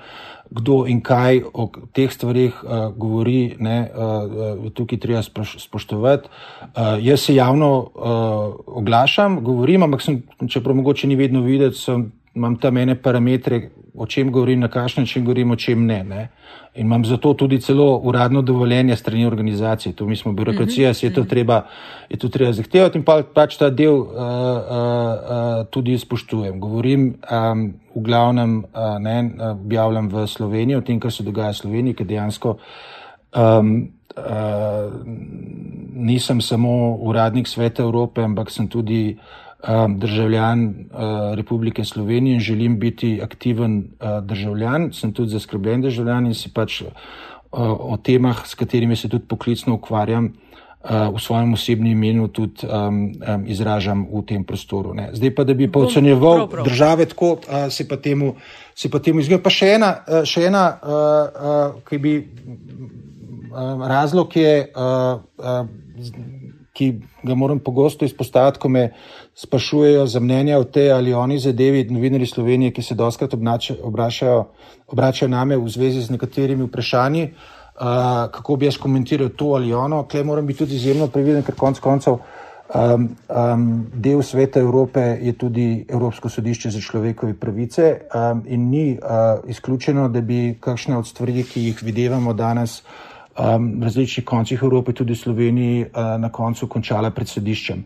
kdo in kaj o teh stvarih uh, govori, ne, uh, tukaj treba spoštovati. Uh, jaz se javno uh, oglašam, govorim, ampak sem, čeprav mogoče ni vedno videti, sem, imam tam ene parametre, o čem govorim, na kakšen način govorim, o čem ne. ne. In imam zato tudi celo uradno dovoljenje strani organizacije. To mi smo birokracija, se je to mhm. treba, je to treba zahtevati in pa, pač ta del uh, uh, uh, tudi spoštujem. Govorim um, v glavnem, uh, ne, objavljam v Sloveniji o tem, kar se dogaja v Sloveniji, ker dejansko um, uh, nisem samo uradnik Sveta Evrope, ampak sem tudi Um, državljan Republike Slovenije in želim biti aktiven državljan, sem tudi zaskrbljen državljan in si pač o temah, s katerimi se tudi poklicno ukvarjam, v svojem osebnem imenu tudi um, um, izražam v tem prostoru. Ne. Zdaj pa, da bi pa ocenjeval države tako, uh, se pa temu, temu izgleda. Pa še ena, še ena uh, uh, ki bi uh, razlog je, uh, uh, ki ga moram pogosto izpostaviti, ko me sprašujejo za mnenje o tej ali oni zadevi, novinari Slovenije, ki se doskrat obračajo, obračajo name v zvezi z nekaterimi vprašanji, uh, kako bi jaz komentiral to ali ono. Tukaj moram biti tudi izjemno previden, ker konc koncev um, um, del sveta Evrope je tudi Evropsko sodišče za človekove pravice um, in ni uh, izključeno, da bi kakšne od stvari, ki jih videvamo danes, um, v različnih koncih Evrope, tudi v Sloveniji, uh, na koncu končala pred sodiščem.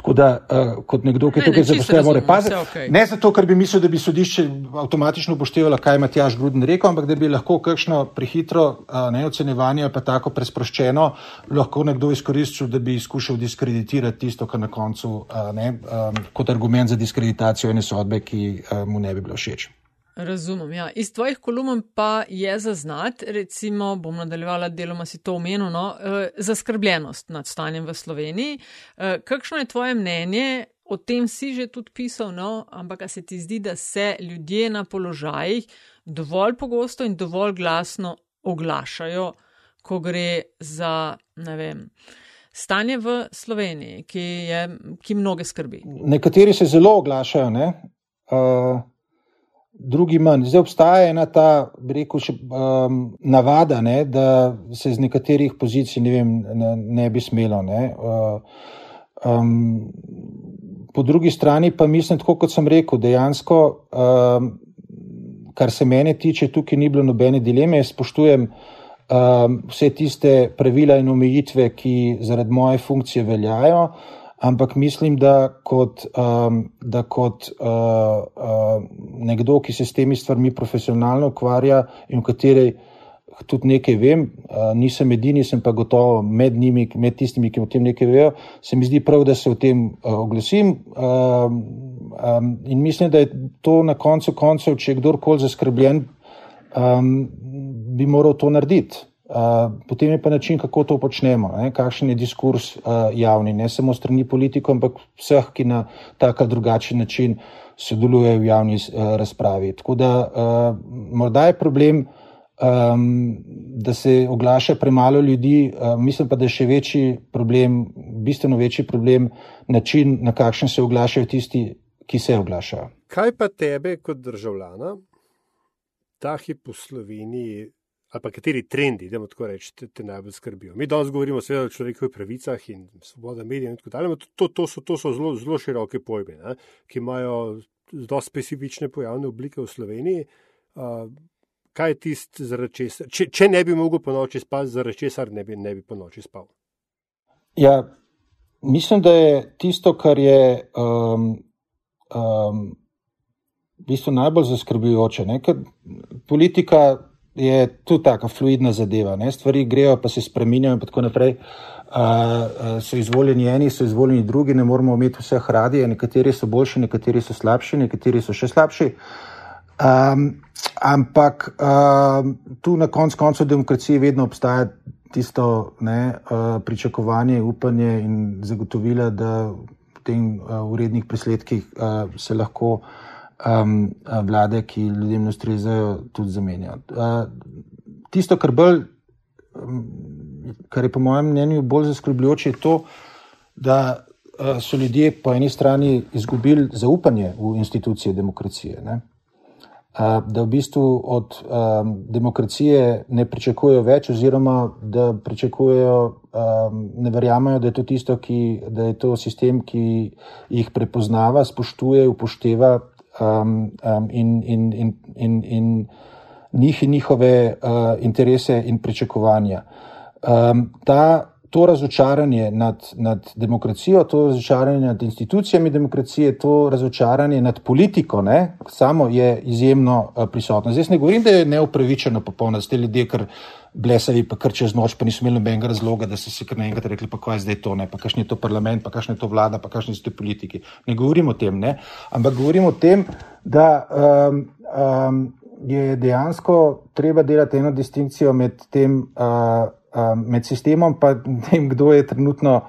Tako da, uh, kot nekdo, ki je tukaj zaposlen, mora paziti. Okay. Ne zato, ker bi mislil, da bi sodišče avtomatično upoštevalo, kaj ima Tjaž Gruden rekel, ampak da bi lahko kakšno prehitro uh, neocenevanje, pa tako presproščeno, lahko nekdo izkoristil, da bi skušal diskreditirati tisto, kar na koncu uh, ne, um, kot argument za diskreditacijo ene sodbe, ki uh, mu ne bi bilo všeč. Razumem. Ja. Iz tvojih kolumn pa je zaznati, recimo, bom nadaljevala deloma si to omenil, no, eh, zaskrbljenost nad stanjem v Sloveniji. Eh, kakšno je tvoje mnenje? O tem si že tudi pisal, no, ampak se ti zdi, da se ljudje na položajih dovolj pogosto in dovolj glasno oglašajo, ko gre za, ne vem, stanje v Sloveniji, ki, je, ki mnoge skrbi. Nekateri se zelo oglašajo, ne. Uh drugi manj. Zdaj obstaja ena ta, rekel bi, um, navada, ne, da se z nekaterih pozicij ne, vem, ne, ne bi smelo. Ne. Uh, um, po drugi strani pa mislim, tako kot sem rekel, dejansko, um, kar se mene tiče, tukaj ni bilo nobene dileme. Jaz spoštujem um, vse tiste pravila in omejitve, ki zaradi moje funkcije veljajo. Ampak mislim, da kot, um, da kot uh, uh, nekdo, ki se s temi stvarmi profesionalno ukvarja in v kateri tudi nekaj vem, uh, nisem edini, sem pa gotovo med njimi, med tistimi, ki o tem nekaj vejo, se mi zdi prav, da se o tem uh, oglasim. Um, um, in mislim, da je to na koncu koncev, če je kdorkoli zaskrbljen, um, bi moral to narediti. Uh, potem je pa način, kako to počnemo, ne? kakšen je diskurs uh, javni, ne samo strani politikov, ampak vseh, ki na tak ali drugačen način sodelujejo v javni uh, razpravi. Tako da uh, morda je problem, um, da se oglaša premalo ljudi, uh, mislim pa, da je še večji problem, bistveno večji problem način, na kakšen se oglašajo tisti, ki se oglašajo. Kaj pa tebe kot državljana, ta hip v Sloveniji? Ali pa kateri trendi, da tako rečem, te, te najbolj skrbijo. Mi danes govorimo seveda o človekovih pravicah in svoboda medijev in tako dalje, ampak to, to to so zelo, zelo široke pojme, ne, ki imajo zelo specifične pojavne oblike v Sloveniji. Uh, kaj je tisto, če, če ne bi mogel po noči spati, zaradi česar ne bi, bi po noči spal? Ja, mislim, da je tisto, kar je um, um, v bistvu najbolj zaskrbljujoče. Politika je tudi tako fluidna zadeva. Ne? Stvari grejo, pa se spremenjajo, in tako naprej. Uh, so izvoljeni eni, so izvoljeni drugi, ne moramo imeti vseh radi, nekateri so boljši, nekateri so slabši, nekateri so še slabši. Um, ampak um, tu na koncu koncev demokracije vedno obstaja tisto ne, uh, pričakovanje, upanje in zagotovila, da v tem uh, urednih presledkih uh, se lahko uh, um, vlade, ki ljudem ne ustrezajo, tudi zamenjajo. Uh, tisto, kar, bolj, um, kar je po mojem mnenju bolj zaskrbljujoče, je to, da uh, so ljudje po eni strani izgubili zaupanje v institucije demokracije. Ne? Da v bistvu od um, demokracije ne pričakujejo več, oziroma da pričakujejo, um, ne verjamejo, da je to tisto, ki, da je to sistem, ki jih prepoznava, spoštuje, upošteva um, um, in, in, in, in, in njih in njihove uh, interese in pričakovanja. Um, ta, to razočaranje nad, nad demokracijo, to razočaranje nad institucijami demokracije, to razočaranje nad politiko, ne, samo je izjemno uh, prisotno. Zdaj ne govorim, da je neupravičeno popolno, da ste ljudje, ker blesavi, pa kar čez noč, pa niso imeli nobenega razloga, da so si kar naenkrat rekli, pa kaj je zdaj to, ne, pa kakšni je to parlament, pa kakšni je to vlada, pa kakšni so ti politiki. Ne govorim o tem, ne, ampak govorim o tem, da um, um, je dejansko treba delati eno distinkcijo med tem, uh, um, med sistemom in tem, kdo je trenutno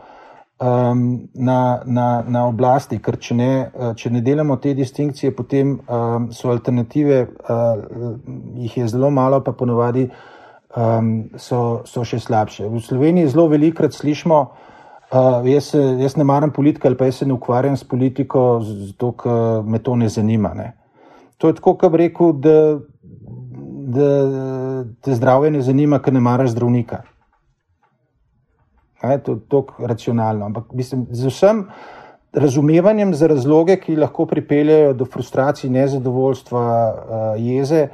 um, na, na, na oblasti. Ker če ne, uh, če ne delamo te distinkcije, potem um, so alternative, uh, jih je zelo malo, pa ponovadi um, so, so še slabše. V Sloveniji zelo velikrat slišimo, uh, jaz, jaz ne maram politike ali pa jaz se ne ukvarjam s politiko, zato ker me to ne zanima. Ne. To je tako, kot bi rekel, da, da te zdravje ne zanima, ker ne maraš zdravnika. Je to tako racionalno. Ampak mislim, z vsem razumevanjem za razloge, ki lahko pripeljejo do frustracij, nezadovoljstva, uh, jeze,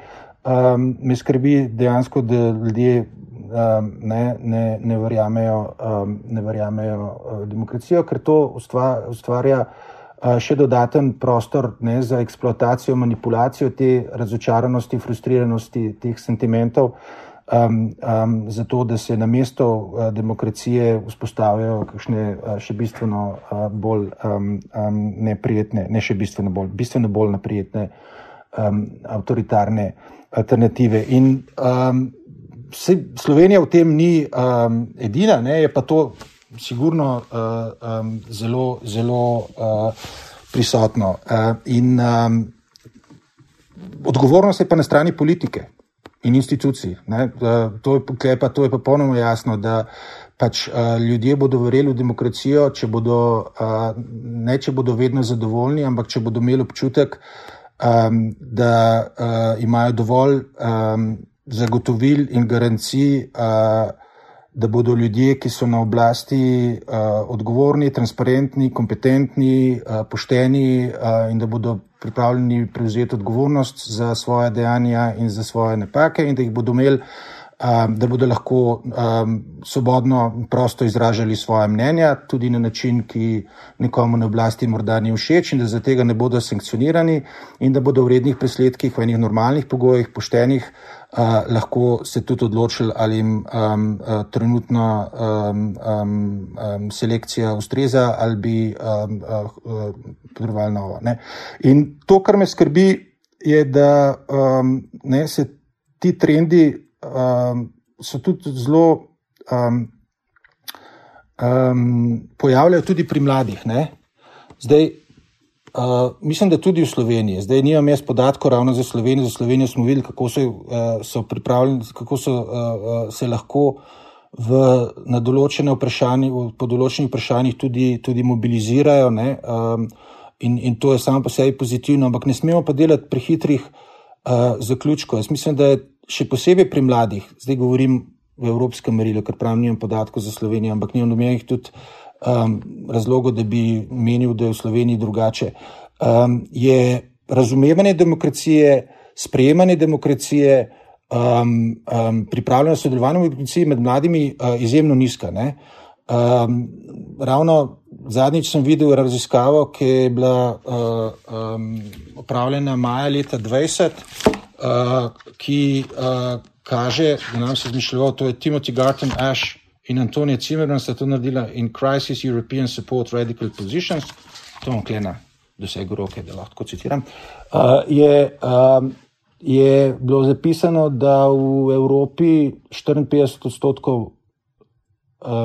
um, me skrbi dejansko, da ljudje um, ne, ne, ne verjamejo, um, ne verjamejo uh, demokracijo, ker to ustva, ustvarja še dodaten prostor ne, za eksploatacijo, manipulacijo te razočaranosti, frustriranosti teh sentimentov. Um, um, zato, da se na mesto uh, demokracije vzpostavijo kakšne uh, še bistveno uh, bolj um, um, neprijetne, ne še bistveno bolj, bistveno bolj neprijetne um, avtoritarne alternative. In um, Slovenija v tem ni um, edina, ne, je pa to sigurno uh, um, zelo, zelo uh, prisotno. Uh, in um, odgovornost je pa na strani politike in institucij. Ne, uh, to, je pa, to je pa popolnoma jasno, da pač uh, ljudje bodo verjeli v demokracijo, če bodo, uh, ne če bodo vedno zadovoljni, ampak če bodo imeli občutek, um, da uh, imajo dovolj um, zagotovil in garancij, uh, da bodo ljudje, ki so na oblasti, uh, odgovorni, transparentni, kompetentni, uh, pošteni uh, in da bodo pripravljeni prevzeti odgovornost za svoje dejanja in za svoje napake in da jih bodo imeli. da bodo lahko svobodno, prosto izražali svoje mnenja, tudi na način, ki nekomu na oblasti morda ni všeč, in da za tega ne bodo sankcionirani, in da bodo v rednih presledkih, v enih normalnih pogojih, poštenih, uh, lahko se tudi odločili, ali jim um, uh, trenutno um, um, um, selekcija ustreza, ali bi um, uh, uh, potrebovali novo. Ne. In to, kar me skrbi, je, da um, ne, se ti trendi um, so tudi zelo um, um, pojavljajo tudi pri mladih. Ne? Zdaj, uh, mislim, da tudi v Sloveniji. Zdaj, nimam jaz podatkov ravno za Slovenijo. Za Slovenijo smo videli, kako so, uh, so pripravljeni, kako so, uh, se lahko. V, na določene vprašanje, po določenih vprašanjih tudi, tudi mobilizirajo, um, in, in to je samo po sebi pozitivno, ampak ne smemo pa delati prehitrih uh, zaključkov. Jaz mislim, da je še posebej pri mladih, zdaj govorim v evropskem merilu, ker pravim, nimam podatkov za Slovenijo, ampak nimam nobenih tudi um, razlogov, da bi menil, da je v Sloveniji drugače. Um, je razumevanje demokracije, sprejemanje demokracije, um, um, pripravljeno sodelovanje v demokraciji med mladimi uh, izjemno nizka. Um, ravno zadnjič sem videl raziskavo, ki je bila uh, um, opravljena maja leta 2020. Uh, ki uh, kaže, da nam se zmišljalo, to je Timothy Garten Ash in Antonija Cimerman sta to naredila in Crisis European Support Radical Positions, to vam klena doseg roke, da lahko citiram, uh, je, um, je bilo zapisano, da v Evropi 54 odstotkov uh,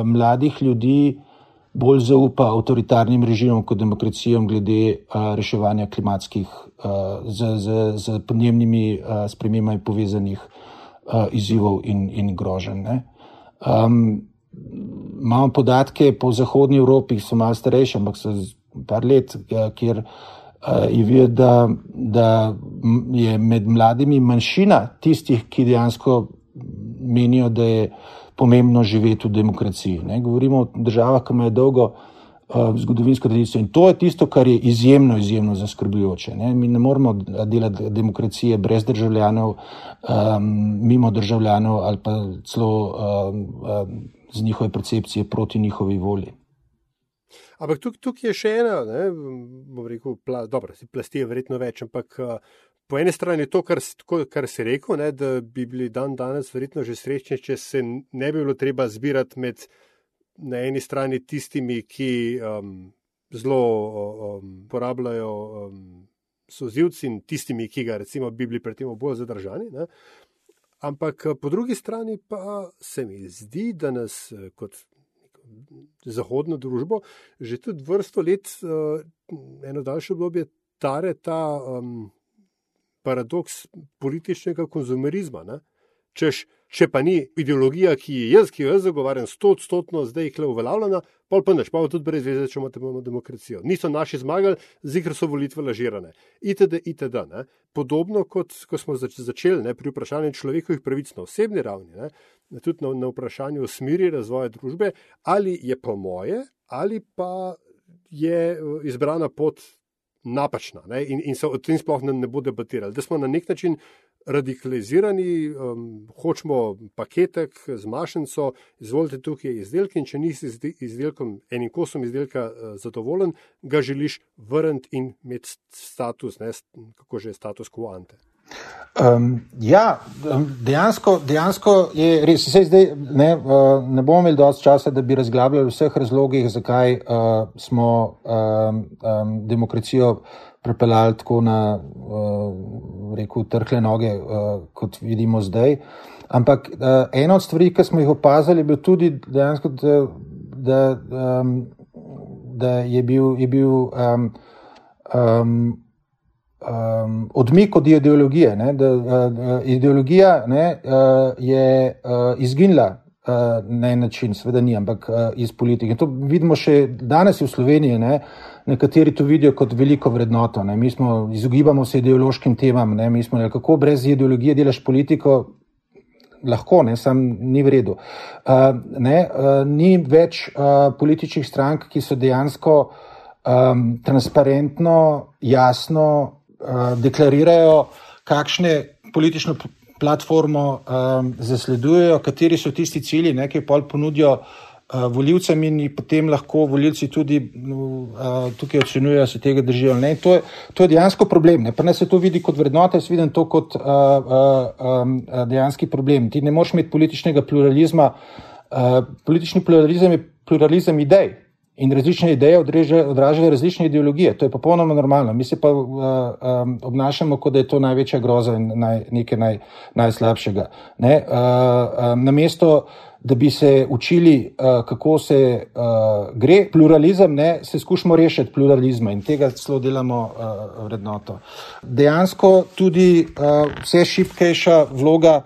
mladih ljudi bolj zaupa avtoritarnim režimom kot demokracijam glede uh, reševanja klimatskih uh, z, z, z podnebnimi uh, spremembami povezanih uh, izzivov in, in groženj. Um, imamo podatke po Zahodnji Evropi, ki so malo starejši, ampak so par let, kjer uh, je videti, da, da je med mladimi manjšina tistih, ki dejansko menijo, da je pomembno živeti v demokraciji. Ne? Govorimo o državah, ki imajo dolgo uh, zgodovinsko tradicijo in to je tisto, kar je izjemno, izjemno zaskrbljujoče. Ne? Mi ne moramo delati demokracije brez državljanov, um, mimo državljanov ali pa celo um, um, z njihove percepcije proti njihovi volji. Ampak tukaj tuk je še ena, ne, bom rekel, pla, dobro, plasti je verjetno več, ampak uh, po eni strani je to, kar, kar si rekel, ne, da bi bili dan danes verjetno že srečni, če se ne bi bilo treba zbirati med na eni strani tistimi, ki um, zelo um, porabljajo um, sozivci in tistimi, ki ga recimo bi bili pred tem bolj zadržani. Ne. Ampak po drugi strani pa se mi zdi, da nas kot zahodno družbo že tudi vrsto let, uh, eno daljše obdobje, tare ta um, paradoks političnega konzumerizma. Ne? Češ, če pa ni ideologija, ki jaz, ki jo jaz zagovarjam, sto odstotno zdaj je uveljavljena, pol pa neč, pa tudi brez veze, če imamo demokracijo. Niso naši zmagali, zikr so volitve lažirane. Itd., itd. Ne? Podobno kot ko smo začeli ne, pri vprašanju človekovih pravic na osebni ravni, ne, tudi na, na vprašanju smeri razvoja družbe, ali je po moje, ali pa je izbrana pot napačna ne? in, in se o tem sploh ne, ne bo debatirali. Da smo na nek način radikalizirani, um, hočemo paketek z mašnico, izvolite tukaj izdelke in če nisi z izdelkom, enim kosom izdelka uh, zadovoljen, ga želiš vrniti in imeti status, ne? kako že je status quo ante. Um, ja, dejansko, dejansko je res. Zdaj, ne, uh, ne bomo imeli dovolj časa, da bi razglabljali vseh razlogih, zakaj uh, smo um, um, demokracijo prepeljali tako na uh, rekel, trhle noge, uh, kot vidimo zdaj. Ampak uh, ena od stvari, ki smo jih opazili, je bil tudi dejansko, da, da, um, da je bil. Je bil um, um, um, odmik od ideologije. Ne, da, uh, ideologija ne, uh, je uh, izginila uh, na en način, seveda ni, ampak uh, iz politike. To vidimo še danes v Sloveniji. Ne, nekateri to vidijo kot veliko vrednoto. Ne. Mi smo, izogibamo se ideološkim temam. Ne, mi smo, ne, kako brez ideologije delaš politiko. Lahko, ne, sam ni v redu. Uh, ne, uh, ni več uh, političnih strank, ki so dejansko um, transparentno, jasno, deklarirajo, kakšne politično platformo um, zasledujejo, kateri so tisti cilji, nekaj pol ponudijo uh, voljivcem in potem lahko voljivci tudi uh, tukaj ocenjujejo, se tega držijo. To je, to je dejansko problem. Ne? Pa ne se to vidi kot vrednota, jaz vidim to kot uh, uh, um, dejanski problem. Ti ne moreš imeti političnega pluralizma. Uh, politični pluralizem je pluralizem idej. In različne ideje odražajo različne ideologije. To je popolnoma normalno. Mi se pa uh, um, obnašamo, kot da je to največja groza in naj, nekaj naj, najslabšega. Ne? Uh, um, namesto, da bi se učili, uh, kako se uh, gre pluralizem, ne, se skušamo rešiti pluralizma in tega celo delamo uh, vrednoto. Dejansko tudi uh, vse šipkejša vloga.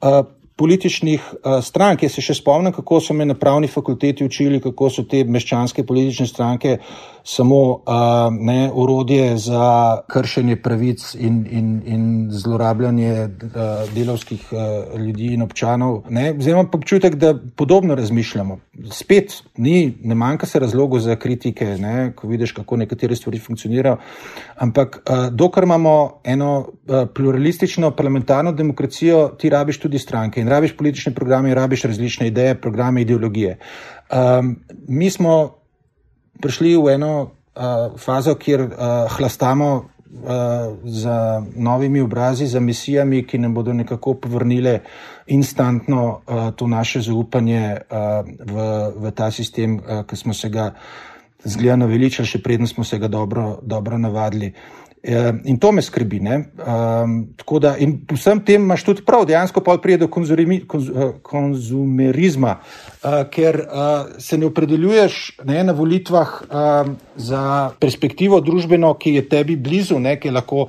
Uh, političnih uh, strank. Jaz se še spomnim, kako so me na pravni fakulteti učili, kako so te meščanske politične stranke samo uh, ne, urodje za kršenje pravic in, in, in zlorabljanje uh, delovskih uh, ljudi in občanov. Ne. Zdaj imam pa občutek, da podobno razmišljamo. Spet ni, ne manjka se razlogov za kritike, ne, ko vidiš, kako nekatere stvari funkcionirajo. Ampak uh, dokler imamo eno uh, pluralistično parlamentarno demokracijo, ti rabiš tudi stranke in rabiš politične programe, rabiš različne ideje, programe, ideologije. Um, mi smo prišli v eno uh, fazo, kjer uh, hlastamo uh, za novimi obrazi, za misijami, ki nam bodo nekako povrnile instantno uh, to naše zaupanje uh, v, v ta sistem, uh, ki smo se ga zgleda naveličali, še preden smo se ga dobro, dobro navadili. Eh, in to me skrbi. Um, da, in vsem tem imaš tudi prav, dejansko pa pride do konzumi, konz, eh, konzumerizma, uh, ker uh, se ne opredeljuješ ne, na volitvah uh, za perspektivo družbeno, ki je tebi blizu, ne, ki je lahko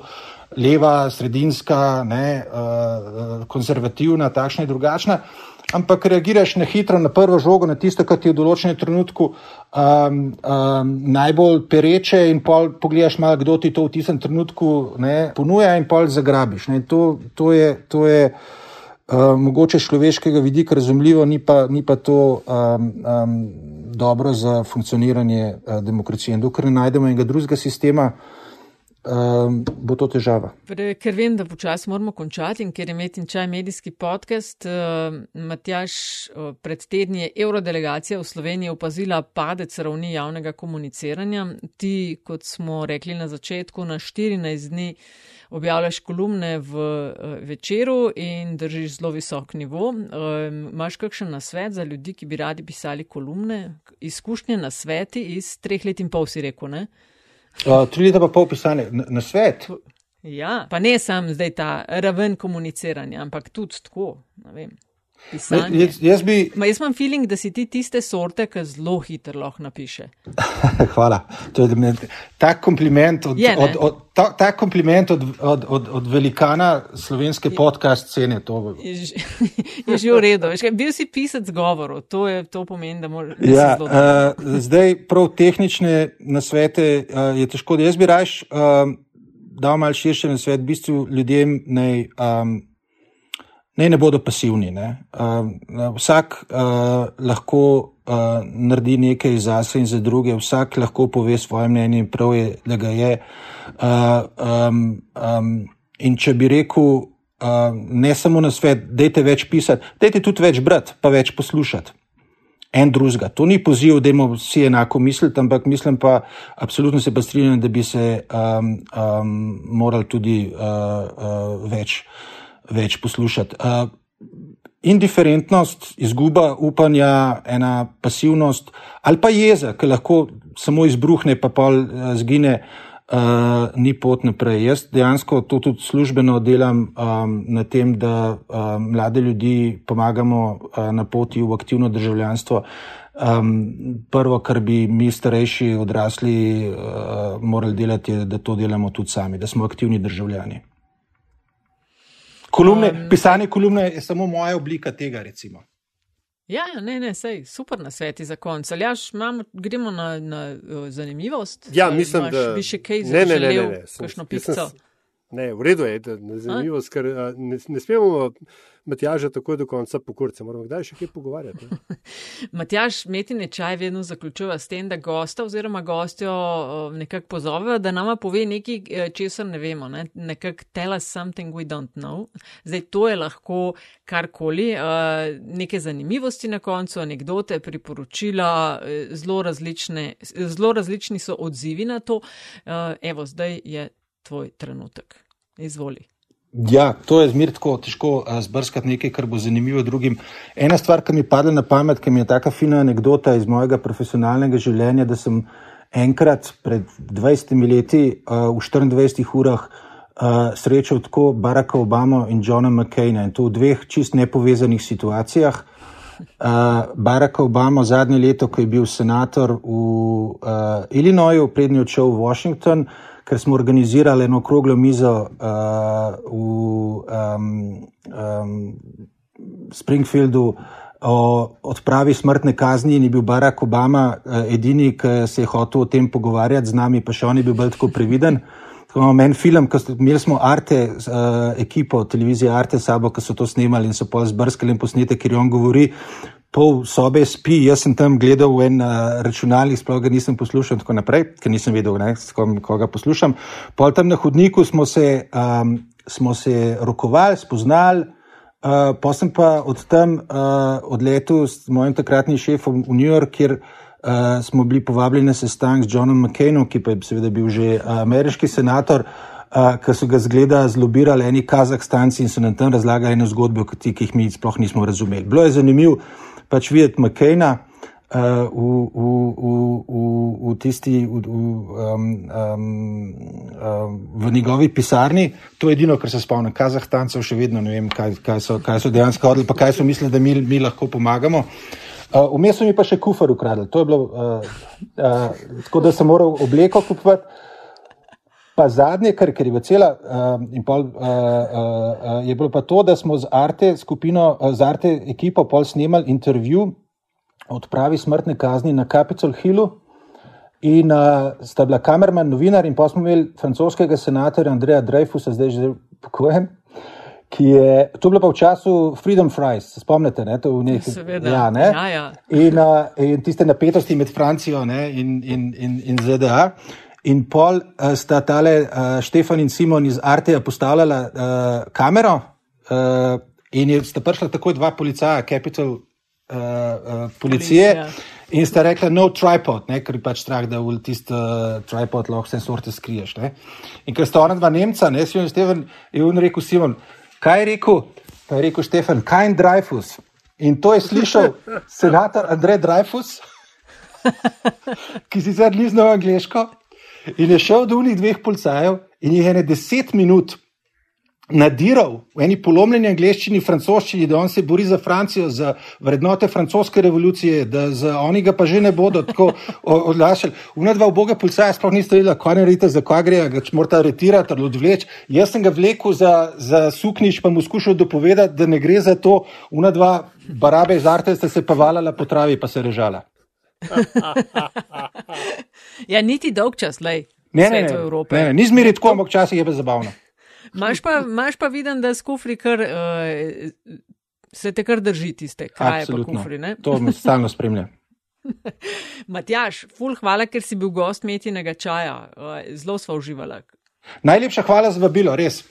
leva, sredinska, ne, uh, konzervativna, takšna in drugačna. Ampak reagiraš na hitro, na prvo žogo, na tisto, kar ti je v določenem trenutku um, um, najbolj pereče, in pol pogledaš, malo, kdo ti to v tistem trenutku ne, ponuja, in pol zagrabiš. To, to je, to je uh, mogoče človeškega vidika razumljivo, ni pa, ni pa to um, um, dobro za funkcioniranje uh, demokracije. In dokler ne najdemo enega drugega sistema, um, bo to težava. Ker vem, da počasi moramo končati in ker je Metin Čaj medijski podcast, uh, Matjaš, uh, pred tedni je eurodelegacija v Sloveniji opazila padec ravni javnega komuniciranja. Ti, kot smo rekli na začetku, na 14 dni objavljaš kolumne v uh, večeru in držiš zelo visok nivo. Uh, Imáš kakšen nasvet za ljudi, ki bi radi pisali kolumne? Izkušnje na sveti iz treh let in pol si rekel, ne? Uh, tri leta pa pol pisanja na, na svet. Ja, pa ne sam zdaj ta raven komuniciranja, ampak tudi tako. Jaz, jaz, bi... Ma jaz imam feeling, da si ti tiste sorte, ki zelo hitro lahko napiše. Hvala. Je, tak kompliment od, je, od, od, ta, ta kompliment od, od, od, od velikana slovenske podcast scene. To... Je, je že v redu. Bil si pisec govorov, to, to pomeni, da moraš. Ja, uh, zdaj prav tehnične nasvete uh, je težko. Jaz bi raje uh, dal mal širše na svet, v bistvu ljudem naj. Um, ne, ne bodo pasivni. Ne. Uh, vsak uh, lahko uh, naredi nekaj za sebe in za druge, vsak lahko pove svoje mnenje in prav je, da ga je. Uh, um, um, in če bi rekel, uh, ne samo na svet, dajte več pisati, dajte tudi več brati, pa več poslušati. En drugega. To ni poziv, da imamo vsi enako misliti, ampak mislim pa, absolutno se pa strinjam, da bi se um, um, morali tudi uh, uh, več uh, več poslušati. Uh, indiferentnost, izguba upanja, ena pasivnost ali pa jeza, ki lahko samo izbruhne, pa pa uh, zgine, uh, ni pot naprej. Jaz dejansko to tudi službeno delam um, na tem, da um, mlade ljudi pomagamo uh, na poti v aktivno državljanstvo. Um, prvo, kar bi mi starejši odrasli uh, morali delati, je, da to delamo tudi sami, da smo aktivni državljani. Kolumne, um, pisanje kolumne je samo moja oblika tega. Recimo. Ja, ja, ne, ne, sej, super na sveti za konec. Ali jaš, imamo, gremo na, na zanimivost? Ja, mislim, da bi še kaj zanimivega, kakšno pico. Ne, v redu je, da je zanimivo, ker ne, ne smemo Matjaža takoj do konca pokurca, moramo kdaj še kaj pogovarjati. Matjaž, metine čaj vedno zaključuje s tem, da gosta oziroma gostjo nekako pozove, da nama pove nekaj, e, česar ne vemo, ne? nekako tell us something we don't know. Zdaj, to je lahko karkoli, neke zanimivosti na koncu, anekdote, priporočila, e, zelo, zelo različni so odzivi na to. Evo, zdaj je tvoj trenutek. Izvoli. Ja, to je zmer tako težko zbrskati nekaj, kar bo zanimivo drugim. Ena stvar, ki mi je padla na pamet, ki mi je tako fina anekdota iz mojega profesionalnega življenja, da sem enkrat pred 20 leti v 24 urah srečal tako Baracka Obama in Johna McCaina in to v dveh čist nepovezanih situacijah. Uh, Barack Obama zadnje leto, ko je bil senator v uh, Illinoisu, prednji odšel v Washington, uh, ker smo organizirali eno okroglo mizo uh, v um, um, Springfieldu o odpravi smrtne kazni in je bil Barack Obama uh, edini, ki se je hotel o tem pogovarjati z nami, pa še on je bil bolj tako previden. Meni film, imeli smo Arte, uh, ekipo televizije Arte sabo, ki so to snemali in so pa zbrskali in posnete, ker on govori pol sobe spi, jaz sem tam gledal v en uh, računalnik, sploh ga nisem poslušal in tako naprej, ker nisem vedel, ne, s kom koga poslušam. Pol tam na hodniku smo se, um, smo se rokovali, spoznali, uh, pa sem pa od tam uh, odletel s mojim takratnim šefom v New York, kjer uh, smo bili povabljeni na sestanek z Johnom McCainom, ki pa je seveda bil že uh, ameriški senator. Uh, ki so ga zgleda zlobirali eni kazahstanci in so nam tam razlagali eno zgodbo, ki jih mi sploh nismo razumeli. Bilo je zanimivo, pač videti McCaina uh, v, v, v, v, v tisti, v, v, um, um, um, v njegovi pisarni. To je edino, kar se spomnim. Kazahstancev še vedno ne vem, kaj, kaj, so, kaj so dejansko hodili, pa kaj so mislili, da mi, mi lahko pomagamo. Vmes uh, so mi pa še kufr ukradli. To je bilo uh, uh, tako, da sem moral obleko kupovati. Pa zadnje, kar, kar je bilo cela, uh, in pol, uh, uh, je bilo pa to, da smo z Arte, skupino, uh, z Arte ekipo pol snemali intervju o odpravi smrtne kazni na Capitol Hillu. In uh, sta bila kamerman, novinar, in pa smo imeli francoskega senatorja Andreja Dreyfusa, zdaj že pokojen. Je, to je bilo pa v času Freedom Fries, se spomnite? Ne, nek, Seveda. Ja, ne? Ja, ja. In, uh, in tiste napetosti med Francijo ne, in, in, in, in ZDA. In pol uh, sta tale uh, Štefan in Simon iz Arteja postavljala uh, kamero, uh, in je, sta prišla takoj dva policaja, Capital uh, uh, policije, Policija. in sta rekla: No tripod, ne, ker je pač strah, da v tisti uh, tripod lahko vse sorte skriješ. Ne. In ker sta ona dva Nemca, ne, Simon in Stefan, je on rekel: Simon, kaj je rekel? Pa je rekel Štefan, kaj je Dreyfus? In to je slišal senator Andrej Dreyfus, ki sicer ni znal angliško. In je šel do unih dveh policajev in jih je deset minut nadiral v eni polomljeni angliščini, francoščini, da on se bori za Francijo, za vrednote francoske revolucije, da za oni ga pa že ne bodo tako odlašali. Una dva uboga policaja sploh nista vedela, kaj naredite, za kaj gre, ga morate aretirati ali odvleč. Jaz sem ga vlekel za, za sukniš, pa mu skušal dopovedati, da ne gre za to. Una dva barabe iz arte sta se pa valala po travi, pa se režala. ja, niti dolg čas, le. Ne, ne, ne, ne, ne, ni zmeri tako, ampak včasih je pa zabavno. Maš pa, maš pa viden, da skufri kar, uh, se te kar drži tiste, kaj je pa kufri. Ne? To me stalno spremlja. Matjaš, ful, hvala, ker si bil gost metinega čaja. Uh, zelo smo uživali. Najlepša hvala za vabilo, res.